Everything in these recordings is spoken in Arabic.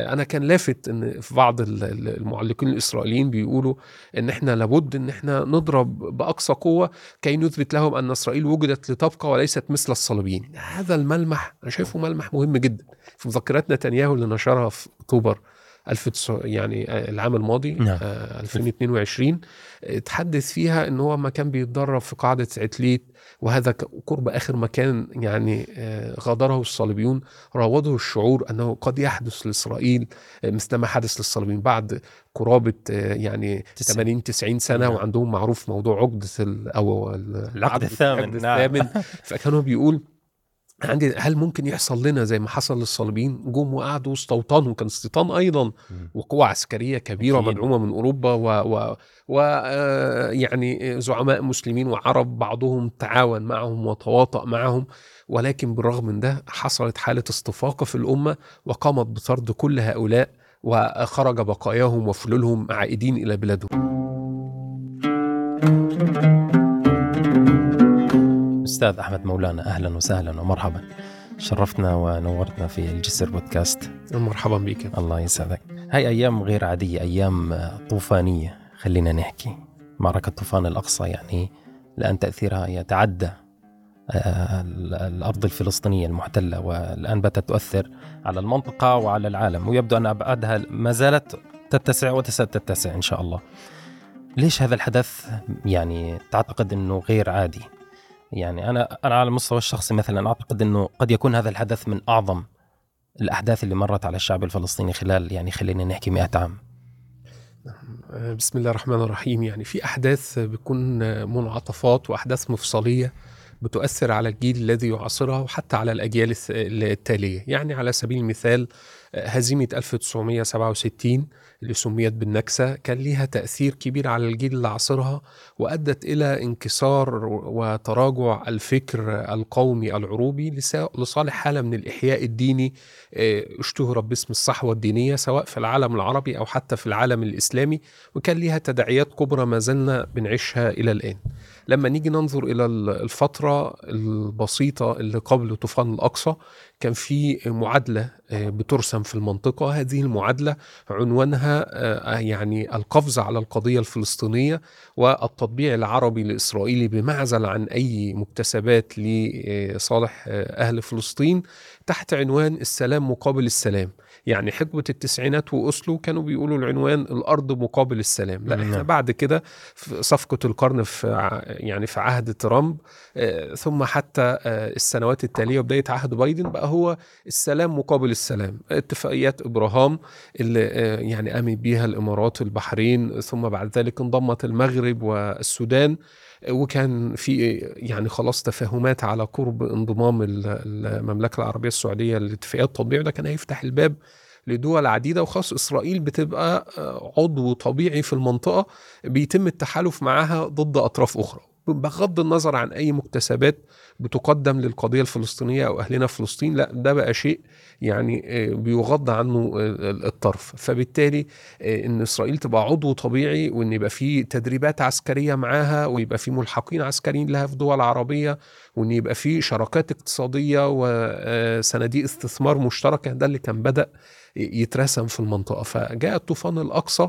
أنا كان لافت إن في بعض المعلقين الإسرائيليين بيقولوا إن إحنا لابد إن إحنا نضرب بأقصى قوة كي نثبت لهم أن إسرائيل وجدت لتبقى وليست مثل الصليبيين. هذا الملمح أنا شايفه ملمح مهم جدا في مذكرات نتنياهو اللي نشرها في أكتوبر. 1000 يعني العام الماضي نعم. 2022 تحدث فيها إن هو ما كان بيتدرب في قاعدة عتليت وهذا قرب آخر مكان يعني غادره الصليبيون راوده الشعور أنه قد يحدث لإسرائيل مثل ما حدث للصليبيين بعد قرابة يعني 80 90 سنة نعم. وعندهم معروف موضوع عقدة أو العقد الثامن نعم. الثامن فكانوا بيقول عندي هل ممكن يحصل لنا زي ما حصل للصليبيين؟ جم وقعدوا استوطنوا كان استيطان أيضا وقوة عسكرية كبيرة مدعومة من أوروبا و, و, و آه، يعني زعماء مسلمين وعرب بعضهم تعاون معهم وتواطأ معهم. ولكن بالرغم من ده حصلت حالة استفاقة في الأمة وقامت بطرد كل هؤلاء وخرج بقاياهم وفلولهم عائدين إلى بلادهم. أستاذ أحمد مولانا أهلا وسهلا ومرحبا. شرفتنا ونورتنا في الجسر بودكاست. مرحبا بك. الله يسعدك. هاي أيام غير عادية أيام طوفانية خلينا نحكي. معركة طوفان الأقصى يعني لأن تأثيرها يتعدى آه، الأرض الفلسطينية المحتلة والآن باتت تؤثر على المنطقة وعلى العالم. ويبدو أن أبعادها ما زالت تتسع وستتسع إن شاء الله. ليش هذا الحدث يعني تعتقد أنه غير عادي؟ يعني أنا أنا على المستوى الشخصي مثلا أعتقد إنه قد يكون هذا الحدث من أعظم الأحداث اللي مرت على الشعب الفلسطيني خلال يعني خلينا نحكي 100 عام. بسم الله الرحمن الرحيم. يعني في أحداث بتكون منعطفات وأحداث مفصلية بتؤثر على الجيل الذي يعاصرها وحتى على الأجيال التالية. يعني على سبيل المثال هزيمة 1967 اللي سميت بالنكسة كان ليها تأثير كبير على الجيل اللي عاصرها وأدت إلى انكسار وتراجع الفكر القومي العروبي لصالح حالة من الإحياء الديني آه، اشتهرت باسم الصحوة الدينية سواء في العالم العربي أو حتى في العالم الإسلامي وكان ليها تداعيات كبرى ما زلنا بنعيشها إلى الآن. لما نيجي ننظر إلى الفترة البسيطة اللي قبل طوفان الأقصى كان في معادلة آه، بترسم في المنطقة. هذه المعادلة عنوانها آه، يعني القفز على القضية الفلسطينية والتطبيع العربي الإسرائيلي بمعزل عن أي مكتسبات لصالح آه، أهل فلسطين تحت عنوان السلام مقابل السلام. يعني حقبة التسعينات وأسلو كانوا بيقولوا العنوان الأرض مقابل السلام. لا إحنا نعم. بعد كده في صفقة القرن في يعني في عهد ترامب آه، ثم حتى آه، السنوات التالية وبداية عهد بايدن بقى هو السلام مقابل السلام. اتفاقيات إبراهام اللي آه، يعني قامت بيها الإمارات والبحرين ثم بعد ذلك انضمت المغرب والسودان وكان في يعني خلاص تفاهمات على قرب انضمام المملكة العربية السعودية لاتفاقيات التطبيع ده كان هيفتح الباب لدول عديدة وخاص إسرائيل بتبقى عضو طبيعي في المنطقة. بيتم التحالف معها ضد أطراف أخرى. بغض النظر عن أي مكتسبات بتقدم للقضية الفلسطينية أو أهلنا في فلسطين لا ده بقى شيء يعني آه، بيغض عنه الطرف. فبالتالي آه، إن إسرائيل تبقى عضو طبيعي وإن يبقى في تدريبات عسكرية معاها ويبقى في ملحقين عسكريين لها في دول عربية وإن يبقى في شراكات اقتصادية وصناديق استثمار مشتركة ده اللي كان بدأ يترسم في المنطقة. فجاء الطوفان الأقصى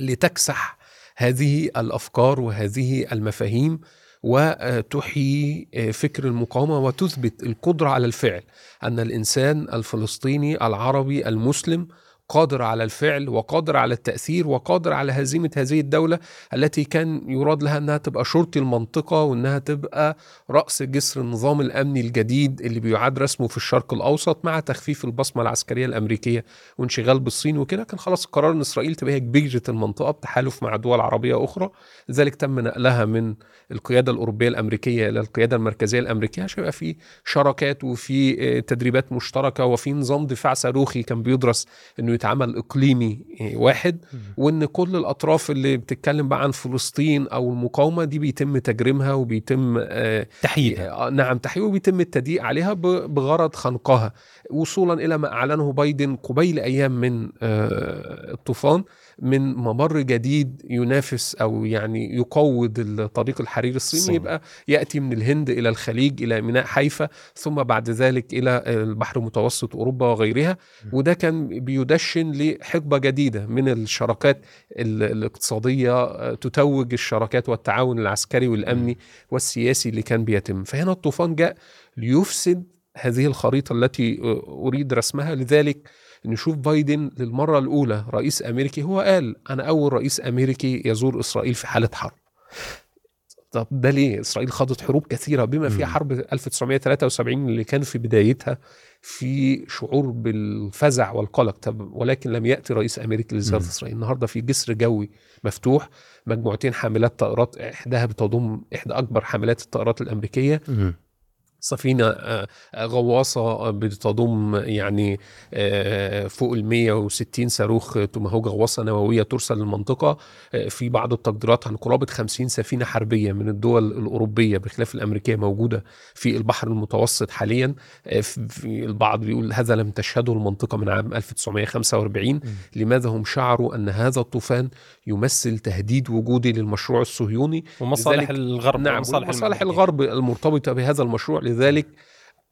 لتكسح هذه الأفكار وهذه المفاهيم وتحيي فكر المقاومة وتثبت القدرة على الفعل أن الإنسان الفلسطيني العربي المسلم قادر على الفعل وقادر على التأثير وقادر على هزيمة هذه الدولة التي كان يراد لها أنها تبقى شرطي المنطقة وأنها تبقى رأس جسر النظام الأمني الجديد اللي بيعاد رسمه في الشرق الأوسط مع تخفيف البصمة العسكرية الأمريكية وانشغال بالصين وكده. كان خلاص قرار أن إسرائيل تبقى هي كبيرة المنطقة بتحالف مع دول عربية أخرى. لذلك تم نقلها من القيادة الأوروبية الأمريكية إلى القيادة المركزية الأمريكية عشان يبقى في شراكات وفي تدريبات مشتركة وفي نظام دفاع صاروخي كان بيدرس أنه يتعمل إقليمي واحد وإن كل الأطراف اللي بتتكلم بقى عن فلسطين أو المقاومة دي بيتم تجريمها وبيتم آه، تحييدها. آه، نعم تحقيق وبيتم التضييق عليها بغرض خنقها وصولا إلى ما أعلنه بايدن قبيل أيام من آه، الطوفان. من ممر جديد ينافس أو يعني يقوض الطريق الحريري الصيني الصين. يبقى يأتي من الهند إلى الخليج إلى ميناء حيفا ثم بعد ذلك إلى البحر المتوسط أوروبا وغيرها. وده كان بيدشن لحقبة جديدة من الشراكات ال- الاقتصادية تتوج الشراكات والتعاون العسكري والأمني والسياسي اللي كان بيتم. فهنا الطوفان جاء ليفسد هذه الخريطة التي أريد رسمها لذلك نشوف بايدن للمرة الأولى رئيس أمريكي هو قال أنا أول رئيس أمريكي يزور إسرائيل في حالة حرب طب ده ليه؟ إسرائيل خاضت حروب كثيرة بما فيها. حرب 1973 اللي كان في بدايتها في شعور بالفزع والقلق طب ولكن لم يأتي رئيس أمريكي لزيارة. إسرائيل النهارده في جسر جوي مفتوح مجموعتين حاملات طائرات إحداها بتضم إحدى أكبر حاملات الطائرات الأمريكية. سفينة آه، آه، غواصة بتضم يعني آه، فوق ال 160 صاروخ توماهوك غواصة نووية ترسل للمنطقة آه، في بعض التقديرات عن قرابة 50 سفينة حربية من الدول الأوروبية بخلاف الأمريكية موجودة في البحر المتوسط حاليا آه، في البعض بيقول هذا لم تشهده المنطقة من عام 1945 لماذا هم شعروا أن هذا الطوفان يمثل تهديد وجودي للمشروع الصهيوني؟ ومصالح الغرب نعم ومصالح مصالح. الغرب المرتبطة بهذا المشروع. لذلك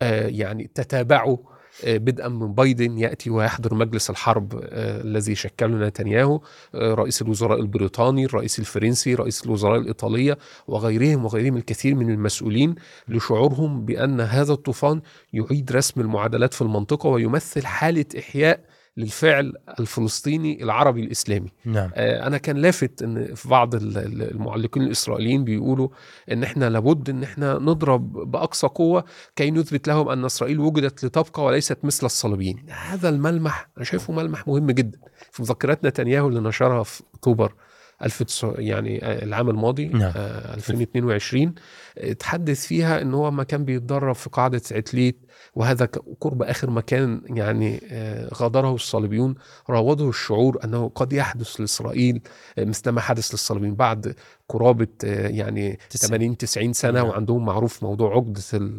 آه، يعني تتابعوا آه، بدءا من بايدن يأتي ويحضر مجلس الحرب آه، الذي شكله نتنياهو رئيس الوزراء البريطاني الرئيس الفرنسي رئيس الوزراء الإيطالية وغيرهم وغيرهم الكثير من المسؤولين لشعورهم بأن هذا الطوفان يعيد رسم المعادلات في المنطقة ويمثل حالة إحياء للفعل الفلسطيني العربي الإسلامي. نعم. آه، أنا كان لافت إن في بعض ال- ال- المعلقين الإسرائيليين بيقولوا إن إحنا لابد إن إحنا نضرب بأقصى قوة كي نثبت لهم أن إسرائيل وجدت لتبقى وليست مثل الصليبيين. هذا الملمح أنا شايفه ملمح مهم جدا. في مذكرات نتنياهو اللي نشرها في أكتوبر 1900 يعني آه، العام الماضي نعم. آه، 2022 آه، تحدث فيها إن هو ما كان بيتدرب في قاعدة عتليت وهذا قرب آخر مكان يعني آه، غادره الصليبيون راوده الشعور أنه قد يحدث لإسرائيل آه، مثل ما حدث للصليبيين بعد قرابة آه، يعني تسعين. 80 90 سنة نعم. وعندهم معروف موضوع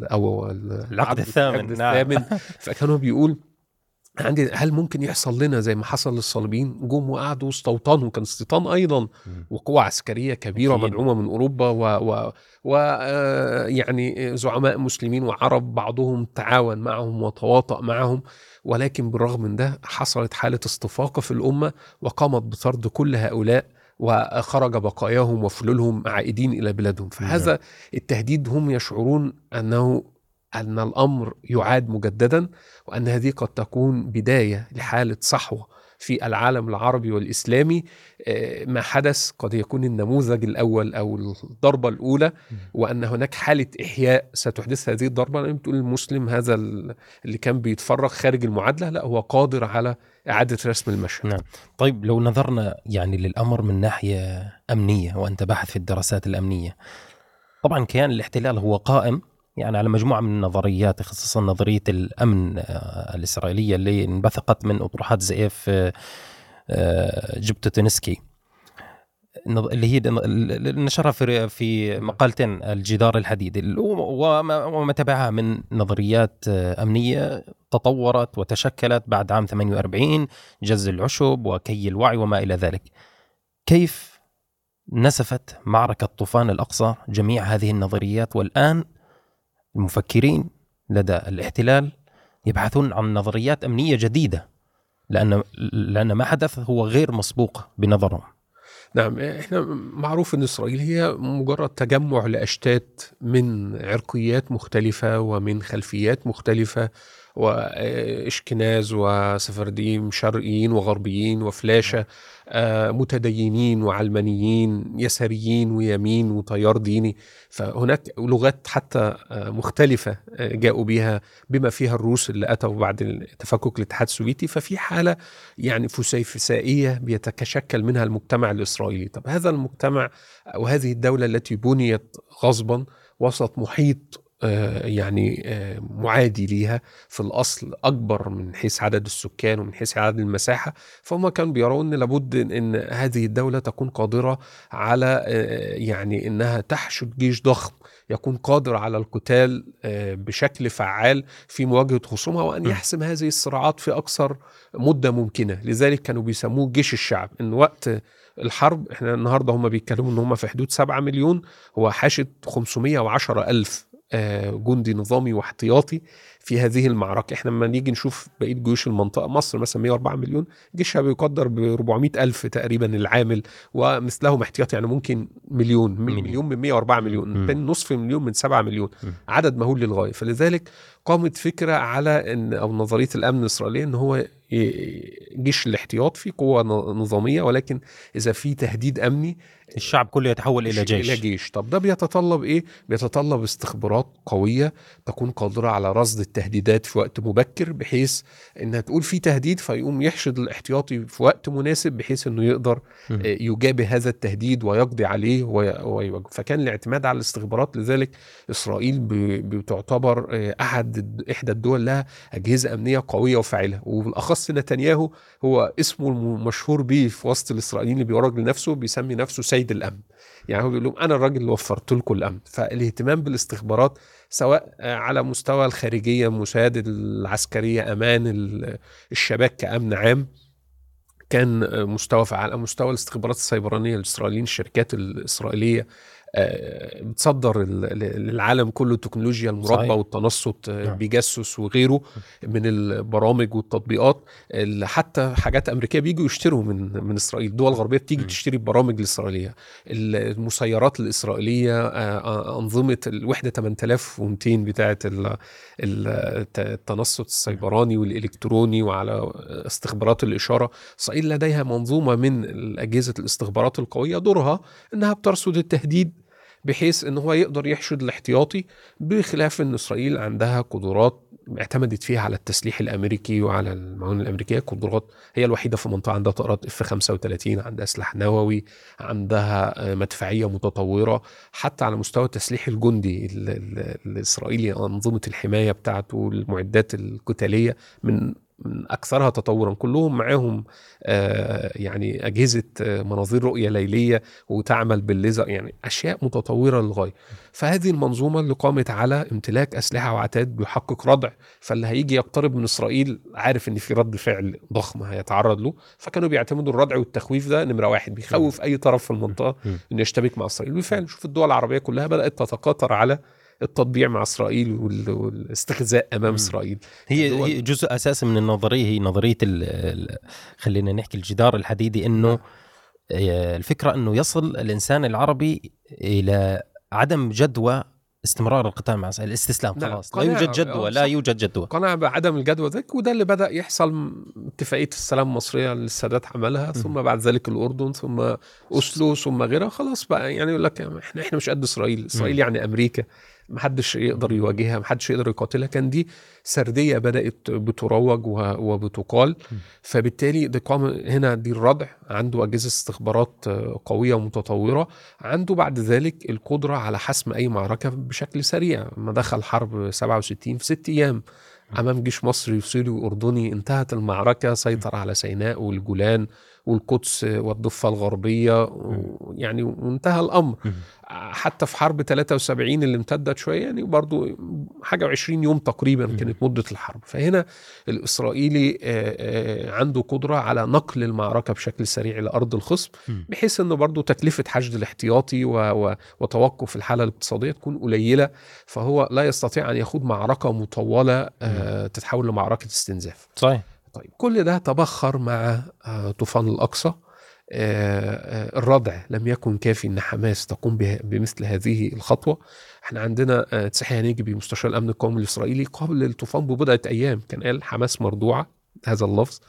أو ال- العقد الثامن، نعم. الثامن فكان هو بيقول عندي هل ممكن يحصل لنا زي ما حصل للصليبيين؟ جم وقعدوا واستوطنوا كان استيطان أيضا وقوة عسكرية كبيرة. مدعومة من أوروبا و, و, و آه، يعني زعماء مسلمين وعرب بعضهم تعاون معهم وتواطأ معهم. ولكن بالرغم من ده حصلت حالة استفاقة في الأمة وقامت بطرد كل هؤلاء وخرج بقاياهم وفلولهم عائدين إلى بلادهم. فهذا التهديد هم يشعرون أنه أن الأمر يعاد مجددا وأن هذه قد تكون بداية لحالة صحوة في العالم العربي والإسلامي. آه، ما حدث قد يكون النموذج الأول أو الضربة الأولى وأن هناك حالة إحياء ستحدث هذه الضربة. لما بتقول المسلم هذا ال- اللي كان بيتفرغ خارج المعادلة لا هو قادر على إعادة رسم المشهد. نعم. طيب لو نظرنا يعني للأمر من ناحية أمنية وأنت باحث في الدراسات الأمنية طبعا كيان الاحتلال هو قائم يعني على مجموعة من النظريات خصوصا نظرية الأمن آه، الإسرائيلية اللي انبثقت من أطروحات زئيف آه، آه، جبتوتنسكي اللي هي نشرها في في مقالتين الجدار الحديدي وما تبعها من نظريات أمنية تطورت وتشكلت بعد عام 48 جز العشب وكي الوعي وما إلى ذلك. كيف نسفت معركة طوفان الأقصى جميع هذه النظريات؟ والآن المفكرين لدى الاحتلال يبحثون عن نظريات أمنية جديدة لأن لأن ما حدث هو غير مسبوق بنظرهم. نعم إحنا معروف إن إسرائيل هي مجرد تجمع لأشتات من عرقيات مختلفة ومن خلفيات مختلفة وإشكناز وسفرديم شرقيين وغربيين وفلاشة آه، متدينين وعلمانيين يساريين ويمين وتيار ديني فهناك لغات حتى آه، مختلفة آه، جاءوا بها بما فيها الروس اللي أتوا بعد تفكك الاتحاد السوفيتي. ففي حالة يعني فسيفسائية بيتشكل منها المجتمع الإسرائيلي. طب هذا المجتمع وهذه الدولة التي بنيت غصبا وسط محيط يعني آه، معادي ليها في الأصل أكبر من حيث عدد السكان ومن حيث عدد المساحة. فهم كانوا بيرون أن لابد أن هذه الدولة تكون قادرة على آه، يعني أنها تحشد جيش ضخم يكون قادر على القتال آه، بشكل فعال في مواجهة خصومها وأن. يحسم هذه الصراعات في أقصر مدة ممكنة. لذلك كانوا بيسموه جيش الشعب. إن وقت الحرب إحنا النهارده هم بيتكلموا إن هم في حدود 7 مليون هو حاشد 510 ألف. آه، جندي نظامي واحتياطي في هذه المعركة إحنا لما نيجي نشوف بقية جيوش المنطقة مصر مثلا 104 مليون جيشها بيقدر ب 400 ألف تقريبا العامل ومثلهم احتياطي يعني ممكن مليون مليون. مليون من 104 مليون. بين نصف مليون من 7 مليون. عدد مهول للغاية فلذلك قامت فكرة على إن أو نظرية الأمن الإسرائيلية إن هو جيش الاحتياط في قوة نظامية ولكن إذا في تهديد أمني الشعب كله يتحول إلى جيش. إلى جيش. طب ده بيتطلب إيه؟ بيتطلب استخبارات قوية تكون قادرة على رصد التهديدات في وقت مبكر بحيث انها تقول في تهديد فيقوم يحشد الاحتياطي في وقت مناسب بحيث إنه يقدر. آه، يجابه هذا التهديد ويقضي عليه وي- ويواجهه فكان الاعتماد على الاستخبارات لذلك إسرائيل بتعتبر آه، أحد إحدى الدول لها أجهزة أمنية قوية وفاعلة. وبالأخص نتنياهو هو اسمه المشهور به في وسط الإسرائيليين اللي بيورج لنفسه بيسمي نفسه سيد الأمن. يعني هو بيقول لهم أنا الراجل اللي وفرت لكم الأمن. فالاهتمام بالاستخبارات سواء على مستوى الخارجية المساعده العسكرية أمان ال- الشباك كأمن عام كان مستوى على مستوى الاستخبارات السيبرانية الاسرائيليين الشركات الإسرائيلية بتصدر ل- للعالم كله التكنولوجيا صحيح. والتنصت آه، نعم. بيجسس وغيره من البرامج والتطبيقات اللي حتى حاجات أمريكية بيجوا يشتروا من من إسرائيل الدول الغربيه بتيجي. تشتري البرامج الاسرائيليه المسيرات الإسرائيلية آه، آه، أنظمة الوحده 8200 بتاعه ال- ال- التنصت السيبراني والإلكتروني وعلى استخبارات الإشارة إسرائيل لديها منظومة من أجهزة الاستخبارات القوية دورها إنها بترصد التهديد بحيث إن هو يقدر يحشد الاحتياطي بخلاف إن إسرائيل عندها قدرات اعتمدت فيها على التسليح الأمريكي وعلى المعونة الأمريكية. قدرات هي الوحيدة في المنطقة عندها طائرات اف 35 عندها سلاح نووي عندها آه، مدفعية متطورة. حتى على مستوى التسليح الجندي ال- ال- الإسرائيلي أنظمة الحماية بتاعته المعدات القتالية من أكثرها تطورا. كلهم معاهم آه، يعني أجهزة آه، مناظير رؤية ليلية وتعمل بالليزر يعني أشياء متطورة للغاية. فهذه المنظومة اللي قامت على امتلاك أسلحة وعتاد بيحقق ردع. فاللي هيجي يقترب من إسرائيل عارف إن في رد فعل ضخم هيتعرض له. فكانوا بيعتمدوا الردع والتخويف ده نمرة واحد بيخوف أي طرف في المنطقة. إنه يشتبك مع إسرائيل. بالفعل شوف الدول العربية كلها بدأت تتقاطر على التطبيع مع إسرائيل وال- والاستخزاء أمام م. إسرائيل هي الدول- هي جزء أساسي من النظرية هي نظرية ال ال خلينا نحكي الجدار الحديدي إنه آه، الفكرة إنه يصل الإنسان العربي إلى عدم جدوى استمرار القتال مع الاستسلام نعم، خلاص لا. يوجد جدوى آه، لا. يوجد جدوى قناعة بعدم الجدوى ذلك وده اللي بدأ يحصل اتفاقية السلام المصرية اللي السادات عملها ثم بعد ذلك الأردن ثم أوسلو ثم غيرها خلاص بقى يعني يقول لك إحنا إحنا مش قد إسرائيل مم. يعني أمريكا محدش يقدر يواجهها محدش يقدر يقاتلها. كان دي سردية بدأت بتروج وبتقال. فبالتالي هنا دي الردع عنده أجهزة استخبارات آه، قوية ومتطورة. عنده بعد ذلك القدرة على حسم أي معركة بشكل سريع. ما دخل حرب 67 في ست أيام. أمام جيش مصري وسوري وأردني انتهت المعركة. سيطر على سيناء والجولان. والقدس والضفة الغربية يعني وانتهى الأمر. حتى في حرب 73 اللي امتدت شوية يعني برضو حاجة وعشرين يوم تقريبا. كانت مدة الحرب فهنا الإسرائيلي عنده قدرة على نقل المعركة بشكل سريع إلى أرض الخصم. بحيث أنه برضو تكلفة حشد الاحتياطي. وتوقف الحالة الاقتصادية تكون قليلة فهو لا يستطيع أن يخوض معركة مطولة تتحول لمعركة استنزاف صحيح طيب كل ده تبخر مع آه، طوفان الأقصى. آه، آه، الردع لم يكن كافي إن حماس تقوم بمثل هذه الخطوة. إحنا عندنا تسحي هنيجي مستشار الأمن القومي الإسرائيلي قبل الطوفان ببضعة أيام. كان قال حماس مرضوعة. هذا اللفظ.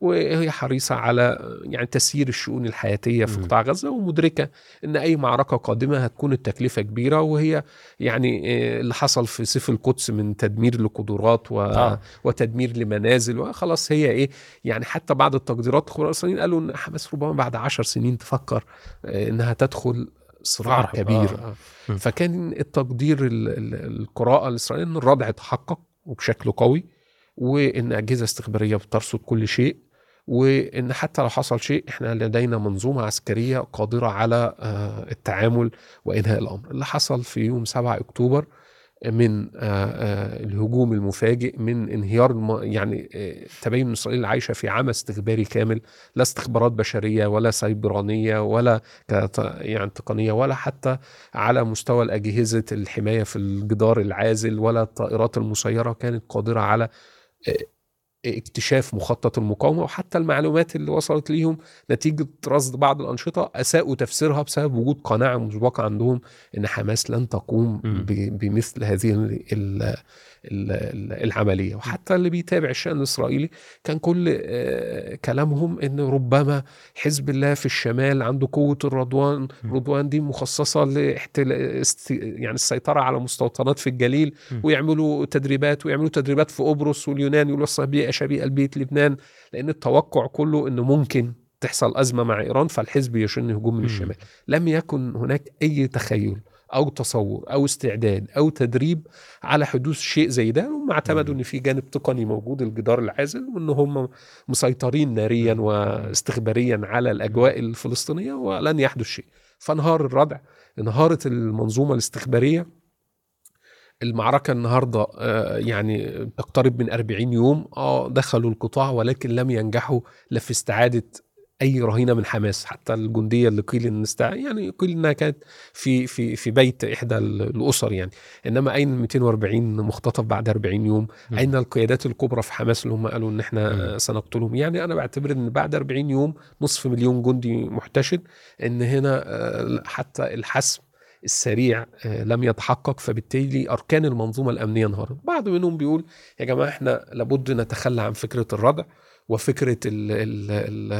وهي حريصة على آه، يعني تسيير الشؤون الحياتية في. قطاع غزة ومدركة إن أي معركة قادمة هتكون التكلفة كبيرة وهي يعني آه، اللي حصل في سيف القدس من تدمير لقدرات و... آه. وتدمير لمنازل وخلاص هي إيه يعني حتى بعد التقديرات الخبراء الاسرائيليين قالوا إن حماس ربما بعد عشر سنين تفكر آه، إنها تدخل صراع صراع، كبير آه. آه. فكان التقدير ال- ال- القراءة الاسرائيليه إن الردع تحقق وبشكل قوي وإن أجهزة استخبارية بترصد كل شيء وإن حتى لو حصل شيء إحنا لدينا منظومة عسكرية قادرة على آه، التعامل وإنهاء الأمر اللي حصل في يوم 7 أكتوبر من آه، آه، الهجوم المفاجئ من انهيار. يعني تبين إسرائيل عايشة في عمى استخباري كامل لا استخبارات بشرية ولا سيبرانيه ولا. يعني تقنية ولا حتى على مستوى الأجهزة الحماية في الجدار العازل ولا الطائرات المسيرة كانت قادرة على اكتشاف مخطط المقاومة وحتى المعلومات اللي وصلت ليهم نتيجة رصد بعض الأنشطة أساءوا تفسيرها بسبب وجود قناعة مسبقة عندهم إن حماس لن تقوم بمثل هذه العملية وحتى اللي بيتابع الشأن الإسرائيلي كان كل آه، كلامهم إن ربما حزب الله في الشمال عنده قوة الرضوان. رضوان دي مخصصة لاحتل. يعني السيطرة على مستوطنات في الجليل. ويعملوا تدريبات ويعملوا تدريبات في قبرص واليونان يوصل بيئة شبيهة لبيئه لبنان لأن التوقع كله إنه ممكن تحصل أزمة مع إيران فالحزب يشن هجوم من. الشمال لم يكن هناك أي تخيل أو تصور أو استعداد أو تدريب على حدوث شيء زي ده. هم اعتمدوا. إن في جانب تقني موجود الجدار العازل وإن هم مسيطرين ناريا واستخباريا على الأجواء الفلسطينية ولن يحدث شيء. فانهار الردع انهارت المنظومة الاستخبارية. المعركة النهاردة آه، يعني تقترب من 40 يوم. آه دخلوا القطاع ولكن لم ينجحوا لا في استعادة أي رهينة من حماس حتى الجندية اللي قيل إن استع... يعني قيل إنها كانت في في في بيت إحدى ال- الأسر يعني إنما أين ال 240 مختطف بعد 40 يوم مم. أين القيادات الكبرى في حماس اللي هم قالوا إن إحنا مم. آه، سنقتلهم يعني أنا بعتبر إن بعد 40 يوم نصف مليون جندي محتشد إن هنا آه، حتى الحسم السريع آه، لم يتحقق فبالتالي أركان المنظومة الأمنية انهارت بعض منهم بيقول يا جماعة إحنا لابد نتخلى عن فكرة الردع وفكرة ال ال ال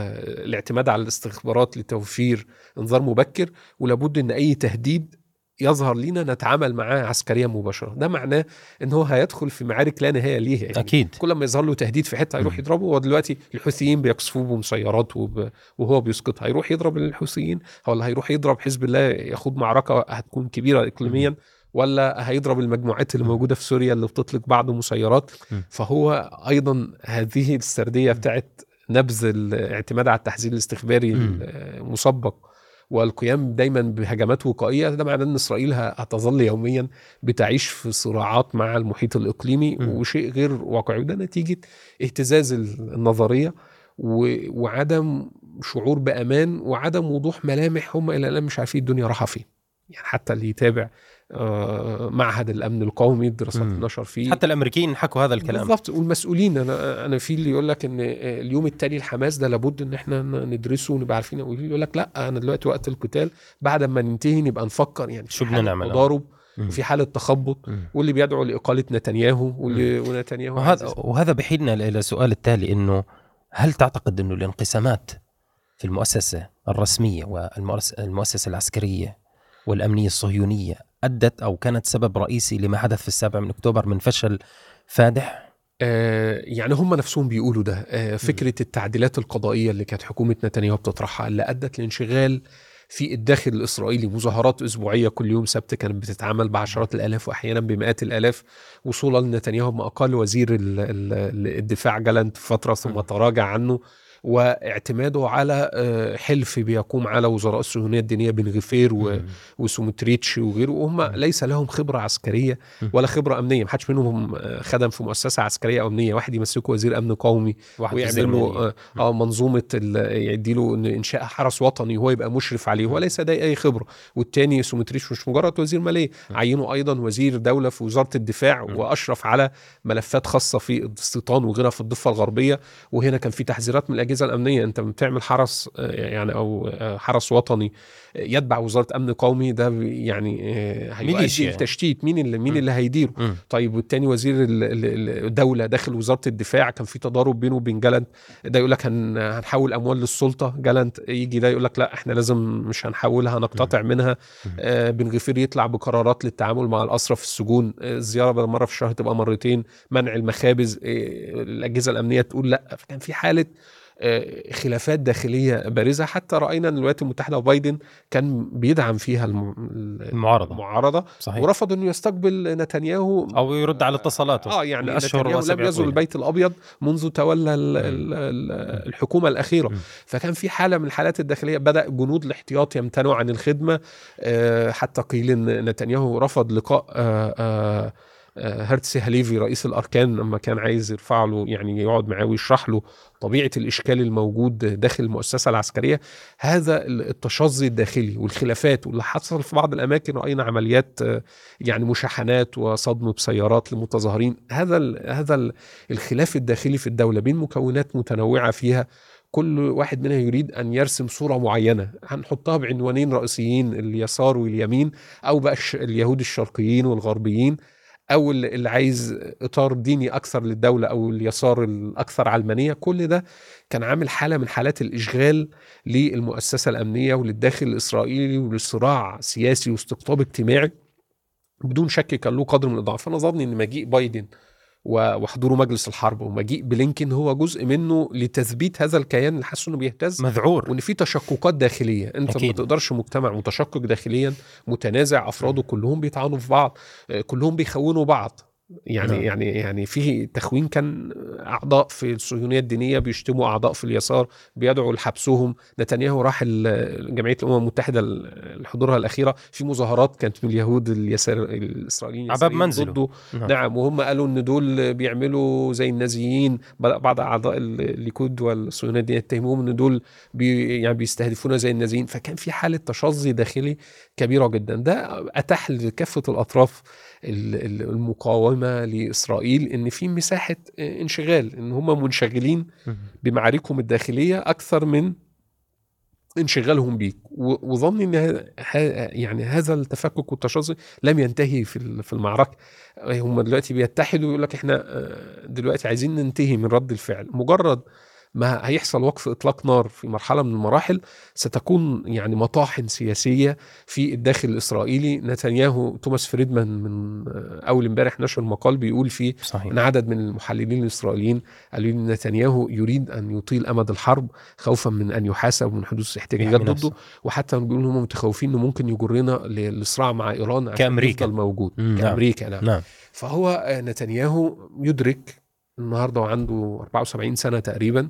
الاعتماد على الاستخبارات لتوفير انذار مبكر ولابد إن أي تهديد يظهر لينا نتعامل معاه عسكريا مباشرة. ده معناه إن هو هيدخل في معارك لا نهاية ليها يعني. أكيد. كل ما يظهر له تهديد في حتة هيروح. يضربه. هو دلوقتي الحوثيين بيقصفوه بمسيرات وب... وهو بيسقط هيروح يضرب الحوثيين؟ ولا هيروح يضرب. حزب الله ياخد معركة هتكون كبيرة اقليميا. ولا هيضرب المجموعات اللي. موجودة في سوريا اللي بتطلق بعض مسيرات. فهو أيضا هذه السردية بتاعت نبذ الاعتماد على التحذير الاستخباري. المسبق والقيام دايما بهجمات وقائية ده معناه إن إسرائيل هتظل يوميا بتعيش في صراعات مع المحيط الإقليمي مم. وشيء غير واقعي وده نتيجة اهتزاز النظرية وعدم شعور بأمان وعدم وضوح ملامح هم إلى الآن مش عارفين الدنيا رايحه فين يعني حتى اللي يتابع معهد الأمن القومي الدراسات. النشر فيه حتى الأمريكيين حكوا هذا الكلام بالظبط والمسؤولين أنا أنا في اللي يقول لك إن اليوم التالي لحماس ده لابد إن إحنا ندرسه ونبقى عارفين يقول لك لا أنا دلوقتي وقت القتال بعد ما ننتهي نبقى نفكر يعني شو في بدنا نعمل؟ تضارب. وفي حالة تخبط. واللي بيدعو لإقالة نتنياهو واللي ونتنياهو وهذا وهذا بحيلنا إلى السؤال التالي إنه هل تعتقد إنه الانقسامات في المؤسسة الرسمية والمؤسسه العسكرية والأمنية الصهيونية أدت أو كانت سبب رئيسي لما حدث في السابع من أكتوبر من فشل فادح؟ آه يعني هم نفسهم بيقولوا ده آه فكرة التعديلات القضائية اللي كانت حكومة نتنياهو بتطرحها اللي أدت لانشغال في الداخل الإسرائيلي مظاهرات أسبوعية كل يوم سبت كانت بتتعمل بعشرات الآلاف وأحيانا بمئات الآلاف وصولا لنتنياهو ما أقل وزير ال- ال- الدفاع جالنت فترة ثم. تراجع عنه واعتماده على آه، حلف بيقوم على وزراء الصهيونيه الدينية بن غفير و... مم. وسومتريتش وغيره وهم. ليس لهم خبرة عسكرية. ولا خبرة أمنية ما حدش منهم آه، خدم في مؤسسة عسكرية أو أمنية واحد يمسكه وزير أمن قومي ويعمل له مالية. آه، آه منظومة يدي له إنشاء حرس وطني وهو يبقى مشرف عليه هو ليس ده أي خبرة والتاني سومتريتش مش مجرد وزير مالية. عينه أيضا وزير دولة في وزارة الدفاع. وأشرف على ملفات خاصة في الاستيطان وغيرها في الضفة الغربية وهنا كان في تحذيرات من الأجهزة الأمنية أنت بتعمل حرس آه، يعني أو آه، حرس وطني يتبع وزارة أمن قومي ده يعني آه، هيؤدي ميليشيا. لتشتيت. مين اللي مين م. اللي هيديره؟ مم. طيب والتاني وزير ال- ال- الدولة داخل وزارة الدفاع كان في تضارب بينه وبين جالنت ده يقول لك هن هنحول أموال للسلطة. جالنت يجي ده يقول لك لا إحنا لازم مش هنحولها هنقتطع منها. آه بن غفير يطلع بقرارات للتعامل مع الاسرى في السجون الزيارة بدل مرة في الشهر تبقى مرتين. منع المخابز. آه الأجهزة الأمنية تقول لا. فكان في حالة خلافات داخلية بارزة. حتى رأينا إن الولايات المتحدة وبايدن كان بيدعم فيها الم- المعارضة. المعارضة. صحيح. ورفض إنه يستقبل نتنياهو. أو يرد على اتصالاته. آه يعني نتنياهو لم يزل. البيت الأبيض منذ تولى ال ال ال الحكومة الأخيرة. مم. فكان في حالة من الحالات الداخلية. بدأ جنود الاحتياط يمتنعوا عن الخدمة. آه، حتى قيل إن نتنياهو رفض لقاء آه، آه، آه، هرتسي هليفي رئيس الأركان لما كان عايز يرفع له يعني يقعد معاه ويشرح له طبيعة الإشكال الموجود داخل المؤسسة العسكرية هذا التشظي الداخلي والخلافات واللي حصل في بعض الأماكن راينا عمليات يعني مشاحنات وصدم بسيارات لمتظاهرين هذا ال هذا ال الخلاف الداخلي في الدولة بين مكونات متنوعة فيها كل واحد منها يريد أن يرسم صورة معينة هنحطها بعنوانين رئيسيين اليسار واليمين أو بقى اليهود الشرقيين والغربيين أو اللي عايز إطار ديني أكثر للدولة أو اليسار الأكثر علمانية كل ده كان عامل حالة من حالات الإشغال للمؤسسة الأمنية وللداخل الإسرائيلي وللصراع سياسي واستقطاب اجتماعي بدون شك كان له قدر من الإضعاف. فانا ظني إن مجيء بايدن وحضوره مجلس الحرب. ومجيء بلينكن هو جزء منه لتثبيت هذا الكيان اللي حاسه إنه بيهتز. مذعور. وإن في تشققات داخلية. أنت أكيد. ما تقدرش مجتمع متشقق داخليا متنازع. أفراده كلهم بيطعنوا في بعض. آه، كلهم بيخونوا بعض. يعني نعم. يعني يعني في تخوين كان أعضاء في الصهيونية الدينية بيشتموا أعضاء في اليسار بيدعوا لحبسهم نتنياهو راح جمعية الأمم المتحدة ال- حضورها الأخيرة في مظاهرات كانت من اليهود اليسار الإسرائيليين على باب اليساريين منزله. ضده نعم. نعم وهم قالوا إن دول بيعملوا زي النازيين بعض أعضاء الليكود والصهيونية الدينية يتهموهم إن دول بي يعني بيستهدفونا زي النازيين فكان في حالة تشظي داخلي كبيرة جدا ده أتاح لكافة الأطراف ال- المقاومه لإسرائيل إن في مساحة انشغال إن هم منشغلين. بمعاركهم الداخلية أكثر من انشغالهم بيك. وظني إن يعني هذا التفكك والتشظي لم ينتهي في في المعركة. هم دلوقتي بيتحدوا ويقول لك إحنا آه، دلوقتي عايزين ننتهي من رد الفعل. مجرد ما هيحصل وقف إطلاق نار في مرحلة من المراحل ستكون يعني مطاحن سياسية في الداخل الإسرائيلي نتنياهو توماس فريدمان من أول امبارح نشر مقال بيقول فيه صحيح إن عدد من المحللين الإسرائيليين قالوا إن نتنياهو يريد أن يطيل أمد الحرب خوفا من أن يحاسب من حدوث احتجاجات يحمي ضده نفسه. وحتى بيقولوا هم متخوفين إنه ممكن يجرنا للصراع مع إيران عشان كأمريكا. يفضل موجود مم، نعم. كأمريكا نعم نعم فهو آه، نتنياهو يدرك النهارده وعنده 74 سنة تقريبا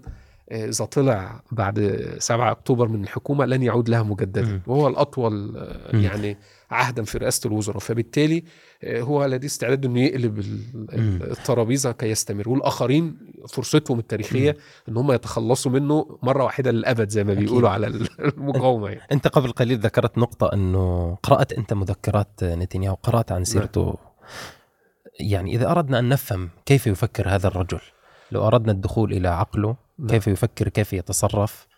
آه، إذا طلع بعد 7 أكتوبر من الحكومة لن يعود لها مجددا. وهو الأطول آه،. يعني عهدا في رئاسة الوزراء فبالتالي آه، هو لديه استعداد إنه يقلب. الترابيزة كي يستمر والآخرين فرصتهم التاريخية إن هم يتخلصوا منه مرة واحدة للأبد زي ما. بيقولوا على المقاومة يعني. أنت قبل قليل ذكرت نقطة إنه قرأت أنت مذكرات نتنياهو قرأت عن سيرته يعني إذا أردنا أن نفهم كيف يفكر هذا الرجل لو أردنا الدخول إلى عقله نعم. كيف يفكر كيف يتصرف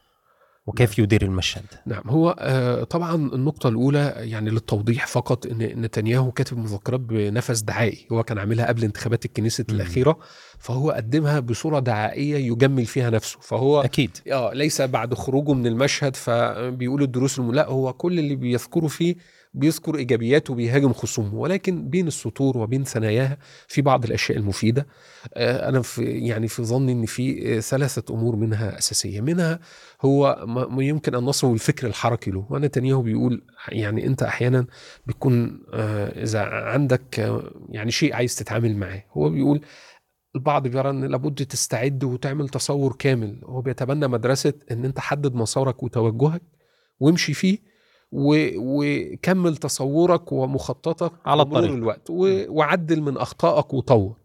وكيف يدير المشهد نعم هو آه، طبعا النقطة الأولى يعني للتوضيح فقط أن نتنياهو كاتب مذكرات بنفس دعائي هو كان عاملها قبل انتخابات الكنيسة. الأخيرة فهو قدمها بصورة دعائية يجمل فيها نفسه فهو أكيد آه ليس بعد خروجه من المشهد فبيقول الدروس. لا هو كل اللي بيذكره فيه بيذكر إيجابياته وبيهاجم خصومه ولكن بين السطور وبين ثناياها في بعض الأشياء المفيدة. آه، أنا في يعني في ظني إن في آه، ثلاثة أمور منها أساسية. منها هو ما يمكن أن نصفه الفكر الحركي له. ونتنياهو بيقول يعني أنت أحيانا بيكون آه، إذا عندك يعني شيء عايز تتعامل معاه. هو بيقول البعض بيرى إن لابد تستعد وتعمل تصور كامل. هو بيتبنى مدرسة إن أنت حدد مسارك وتوجهك وامشي فيه. وكمل تصورك ومخططك على الطريق. الوقت و... وعدل من أخطائك وطور.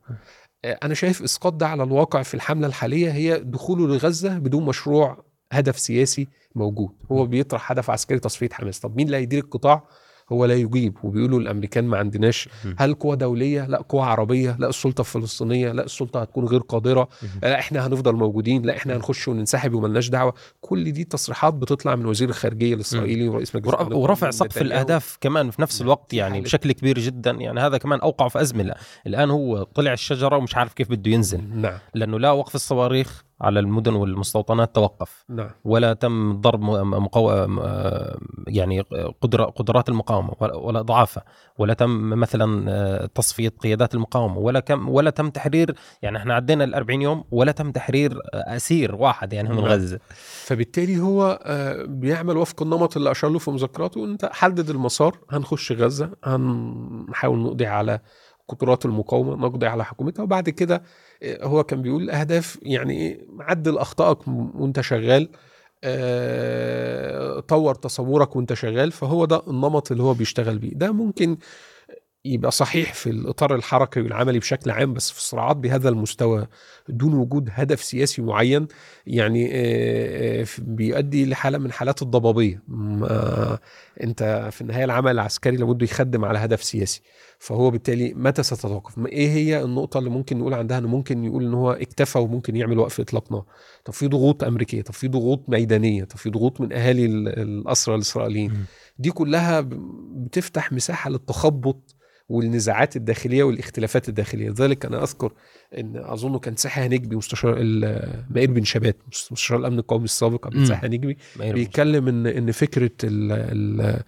آه، أنا شايف إسقاط ده على الواقع في الحملة الحالية هي دخوله لغزة بدون مشروع هدف سياسي موجود. هو بيطرح هدف عسكري تصفية حماس. طب مين اللي هيدير القطاع؟ هو لا يجيب. وبيقولوا الأمريكان ما عندناش. هل قوة دولية؟ لا قوة عربية. لا السلطة الفلسطينية. لا السلطة هتكون غير قادرة. مم. لا إحنا هنفضل موجودين. لا إحنا هنخش وننسحب وملناش دعوة. كل دي تصريحات بتطلع من وزير الخارجية الإسرائيلي ورئيس مجلس ورفع القومي سقف. الأهداف كمان في نفس نعم. الوقت يعني بشكل كبير جدا. يعني هذا كمان أوقع في أزمة. الآن هو طلع الشجرة ومش عارف كيف بده ينزل. نعم. لأنه لا وقف الصواريخ على المدن والمستوطنات توقف. نعم. ولا تم ضرب مقو... يعني قدرة قدرات المقاومة ولا- ولا ضعافها. ولا تم مثلا آه، تصفية قيادات المقاومة. ولا كم ولا تم تحرير يعني إحنا عدينا ال 40 يوم ولا تم تحرير آه، أسير واحد يعني من نعم. غزة. فبالتالي هو آه، بيعمل وفق النمط اللي أشار له في مذكراته. أنت حدد المسار. هنخش غزة. هنحاول نقضي على قدرات المقاومة نقضي على حكومتها. وبعد كده آه، هو كان بيقول أهداف يعني إيه، عدل أخطائك وأنت شغال آه، طور تصورك وأنت شغال. فهو ده النمط اللي هو بيشتغل بيه. ده ممكن يبقى صحيح في الإطار الحركي والعملي بشكل عام بس في الصراعات بهذا المستوى دون وجود هدف سياسي معين يعني آه، آه، بيؤدي لحالة من حالات الضبابية. ما- أنت في النهاية العمل العسكري لابد يخدم على هدف سياسي. فهو بالتالي متى ستتوقف؟ ما- إيه هي النقطة اللي ممكن نقول عندها؟ إنه ممكن يقول إن هو اكتفى وممكن يعمل وقف اطلاق نار طب في ضغوط أمريكية طب في ضغوط ميدانية طب في ضغوط من أهالي ال- الأسرى الإسرائيليين. دي كلها بتفتح مساحة للتخبط والنزاعات الداخلية والاختلافات الداخلية لذلك أنا أذكر إن اظنه كان ساحي هنجبي مستشار مائير بن شبات مستشار الأمن القومي السابق عبد مم. الساحي هنجبي. بيتكلم إن إن فكرة ال ال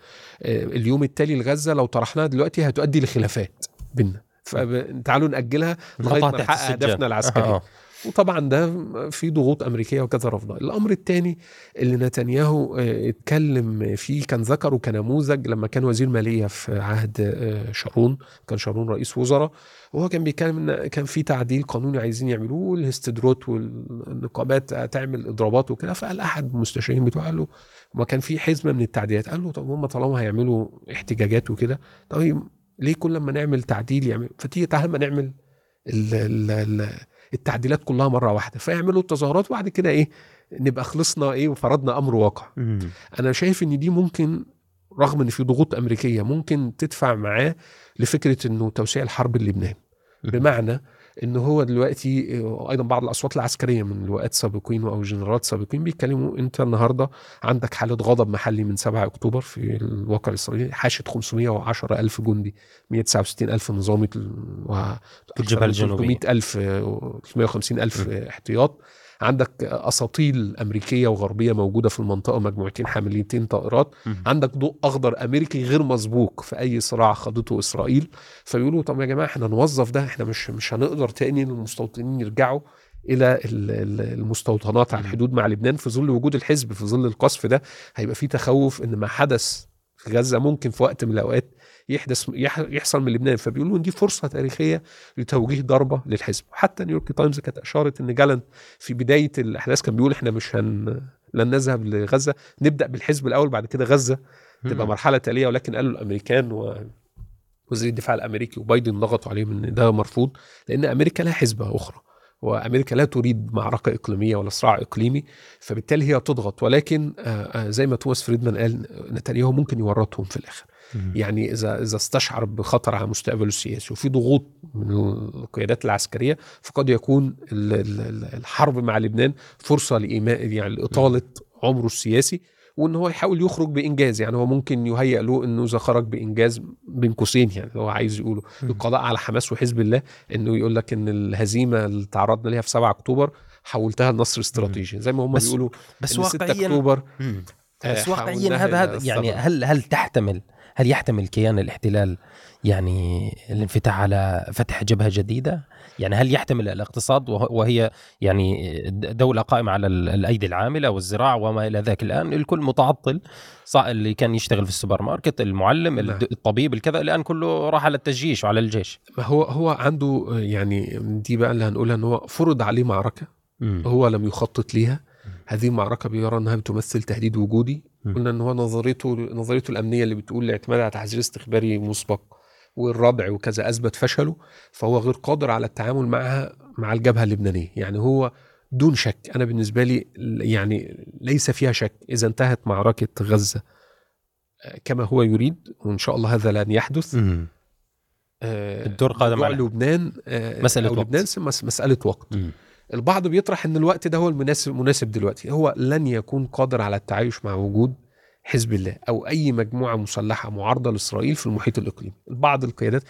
اليوم التالي لغزة لو طرحناها دلوقتي هتؤدي لخلافات بيننا فتعالوا نأجلها لغاية ما نحقق. هدفنا العسكري آه. وطبعا ده في ضغوط أمريكية وكذا رفضها. الأمر الثاني اللي نتنياهو آه، اتكلم فيه كان ذكره كنموذج لما كان وزير مالية في عهد آه، شارون كان شارون رئيس وزراء وهو كان بيتكلم إن كان في تعديل قانوني عايزين يعملوه والاستدروت والنقابات هتعمل إضرابات وكده. فقال أحد المستشارين بتوعه قال له ما كان في حزمة من التعديلات. قال له طب هم طالما هيعملوا احتجاجات وكده طيب ليه كل ما نعمل تعديل يعمل؟ فتيجي تعالى ما نعمل ال ال التعديلات كلها مرة واحدة. فيعملوا التظاهرات وبعد كده إيه نبقى خلصنا إيه وفرضنا أمر واقع. مم. أنا شايف إن دي ممكن رغم إن في ضغوط أمريكية ممكن تدفع معاه لفكرة إنه توسيع الحرب للبنان بمعنى إن هو دلوقتي آه، أيضا بعض الأصوات العسكرية من لواءات سابقين أو جنرالات سابقين بيتكلموا أنت النهارده عندك حالة غضب محلي من 7 أكتوبر في الواقع الإسرائيلي حاشد 510 ألف جندي 169 ألف نظامي و الجبهة الجنوبية. 300 ألف 350 ألف احتياط عندك أساطيل أمريكية وغربية موجودة في المنطقة مجموعتين حاملتين طائرات. عندك ضوء أخضر أمريكي غير مسبوق في أي صراع خاضته إسرائيل. فبيقولوا طب يا جماعة إحنا نوظف ده إحنا مش مش هنقدر تاني المستوطنين يرجعوا إلى ال- ال- المستوطنات على الحدود مع لبنان. في ظل وجود الحزب في ظل القصف ده هيبقى في تخوف إن ما حدث في غزة ممكن في وقت من الأوقات يحدث يح- يحصل من لبنان. فبيقولوا ان دي فرصة تاريخية لتوجيه ضربة للحزب. حتى نيويورك تايمز كانت أشارت إن جالنت في بداية الأحداث كان بيقول إحنا مش هن لن نذهب لغزة. نبدأ بالحزب الأول بعد كده غزة تبقى. مرحلة تالية. ولكن قالوا الأمريكان ووزير الدفاع الأمريكي وبايدن ضغطوا عليهم إن ده مرفوض لأن أمريكا لها حسبه أخرى وأمريكا لا تريد معركة إقليمية ولا صراع إقليمي. فبالتالي هي تضغط. ولكن آه، آه، زي ما توماس فريدمان قال نتنياهو ممكن يورطهم في الآخر. يعني إذا إذا استشعر بخطر على مستقبله السياسي وفي ضغوط من القيادات العسكرية فقد يكون ال- ال- ال- الحرب مع لبنان فرصة لإيماء يعني لإطالة عمره السياسي وإن هو يحاول يخرج بإنجاز يعني هو ممكن يهيئ له إنه إذا خرج بإنجاز بين قوسين يعني هو عايز يقوله. القضاء على حماس وحزب الله إنه يقول لك إن الهزيمة اللي تعرضنا ليها في 7 أكتوبر حولتها لنصر استراتيجي زي ما هم بس- بيقولوا بس إن 6 واقعيا أكتوبر. آه، بس واقعيا هذا يعني. هل هل تحتمل هل يحتمل كيان الاحتلال يعني الانفتاح على فتح جبهة جديدة؟ يعني هل يحتمل الاقتصاد وه- وهي يعني دولة قائمة على ال- الأيدي العاملة والزراعه وما إلى ذاك الآن الكل متعطل اللي كان يشتغل في السوبر ماركت المعلم نعم. الطبيب الكذا الآن كله راح على التجيش وعلى الجيش هو هو عنده يعني دي بقى اللي هنقولها إن هو فرض عليه معركة هو لم يخطط ليها هذه المعركة بيرى إنها بتمثل تهديد وجودي م. قلنا إن هو نظريته نظريته الأمنية اللي بتقول الاعتماد على تحذير استخباري مسبق والردع وكذا أثبت فشله فهو غير قادر على التعامل معها مع الجبهة اللبنانية يعني هو دون شك أنا بالنسبة لي يعني ليس فيها شك إذا انتهت معركة غزة آه، كما هو يريد وإن شاء الله هذا لن يحدث مم. آه، الدور قادم على- لبنان آه، مسألة أو وقت. لبنان مس- مسألة وقت مم. البعض بيطرح إن الوقت ده هو المناسب مناسب دلوقتي. هو لن يكون قادر على التعايش مع وجود حزب الله أو أي مجموعة مسلحة معارضة لإسرائيل في المحيط الإقليمي. بعض القيادات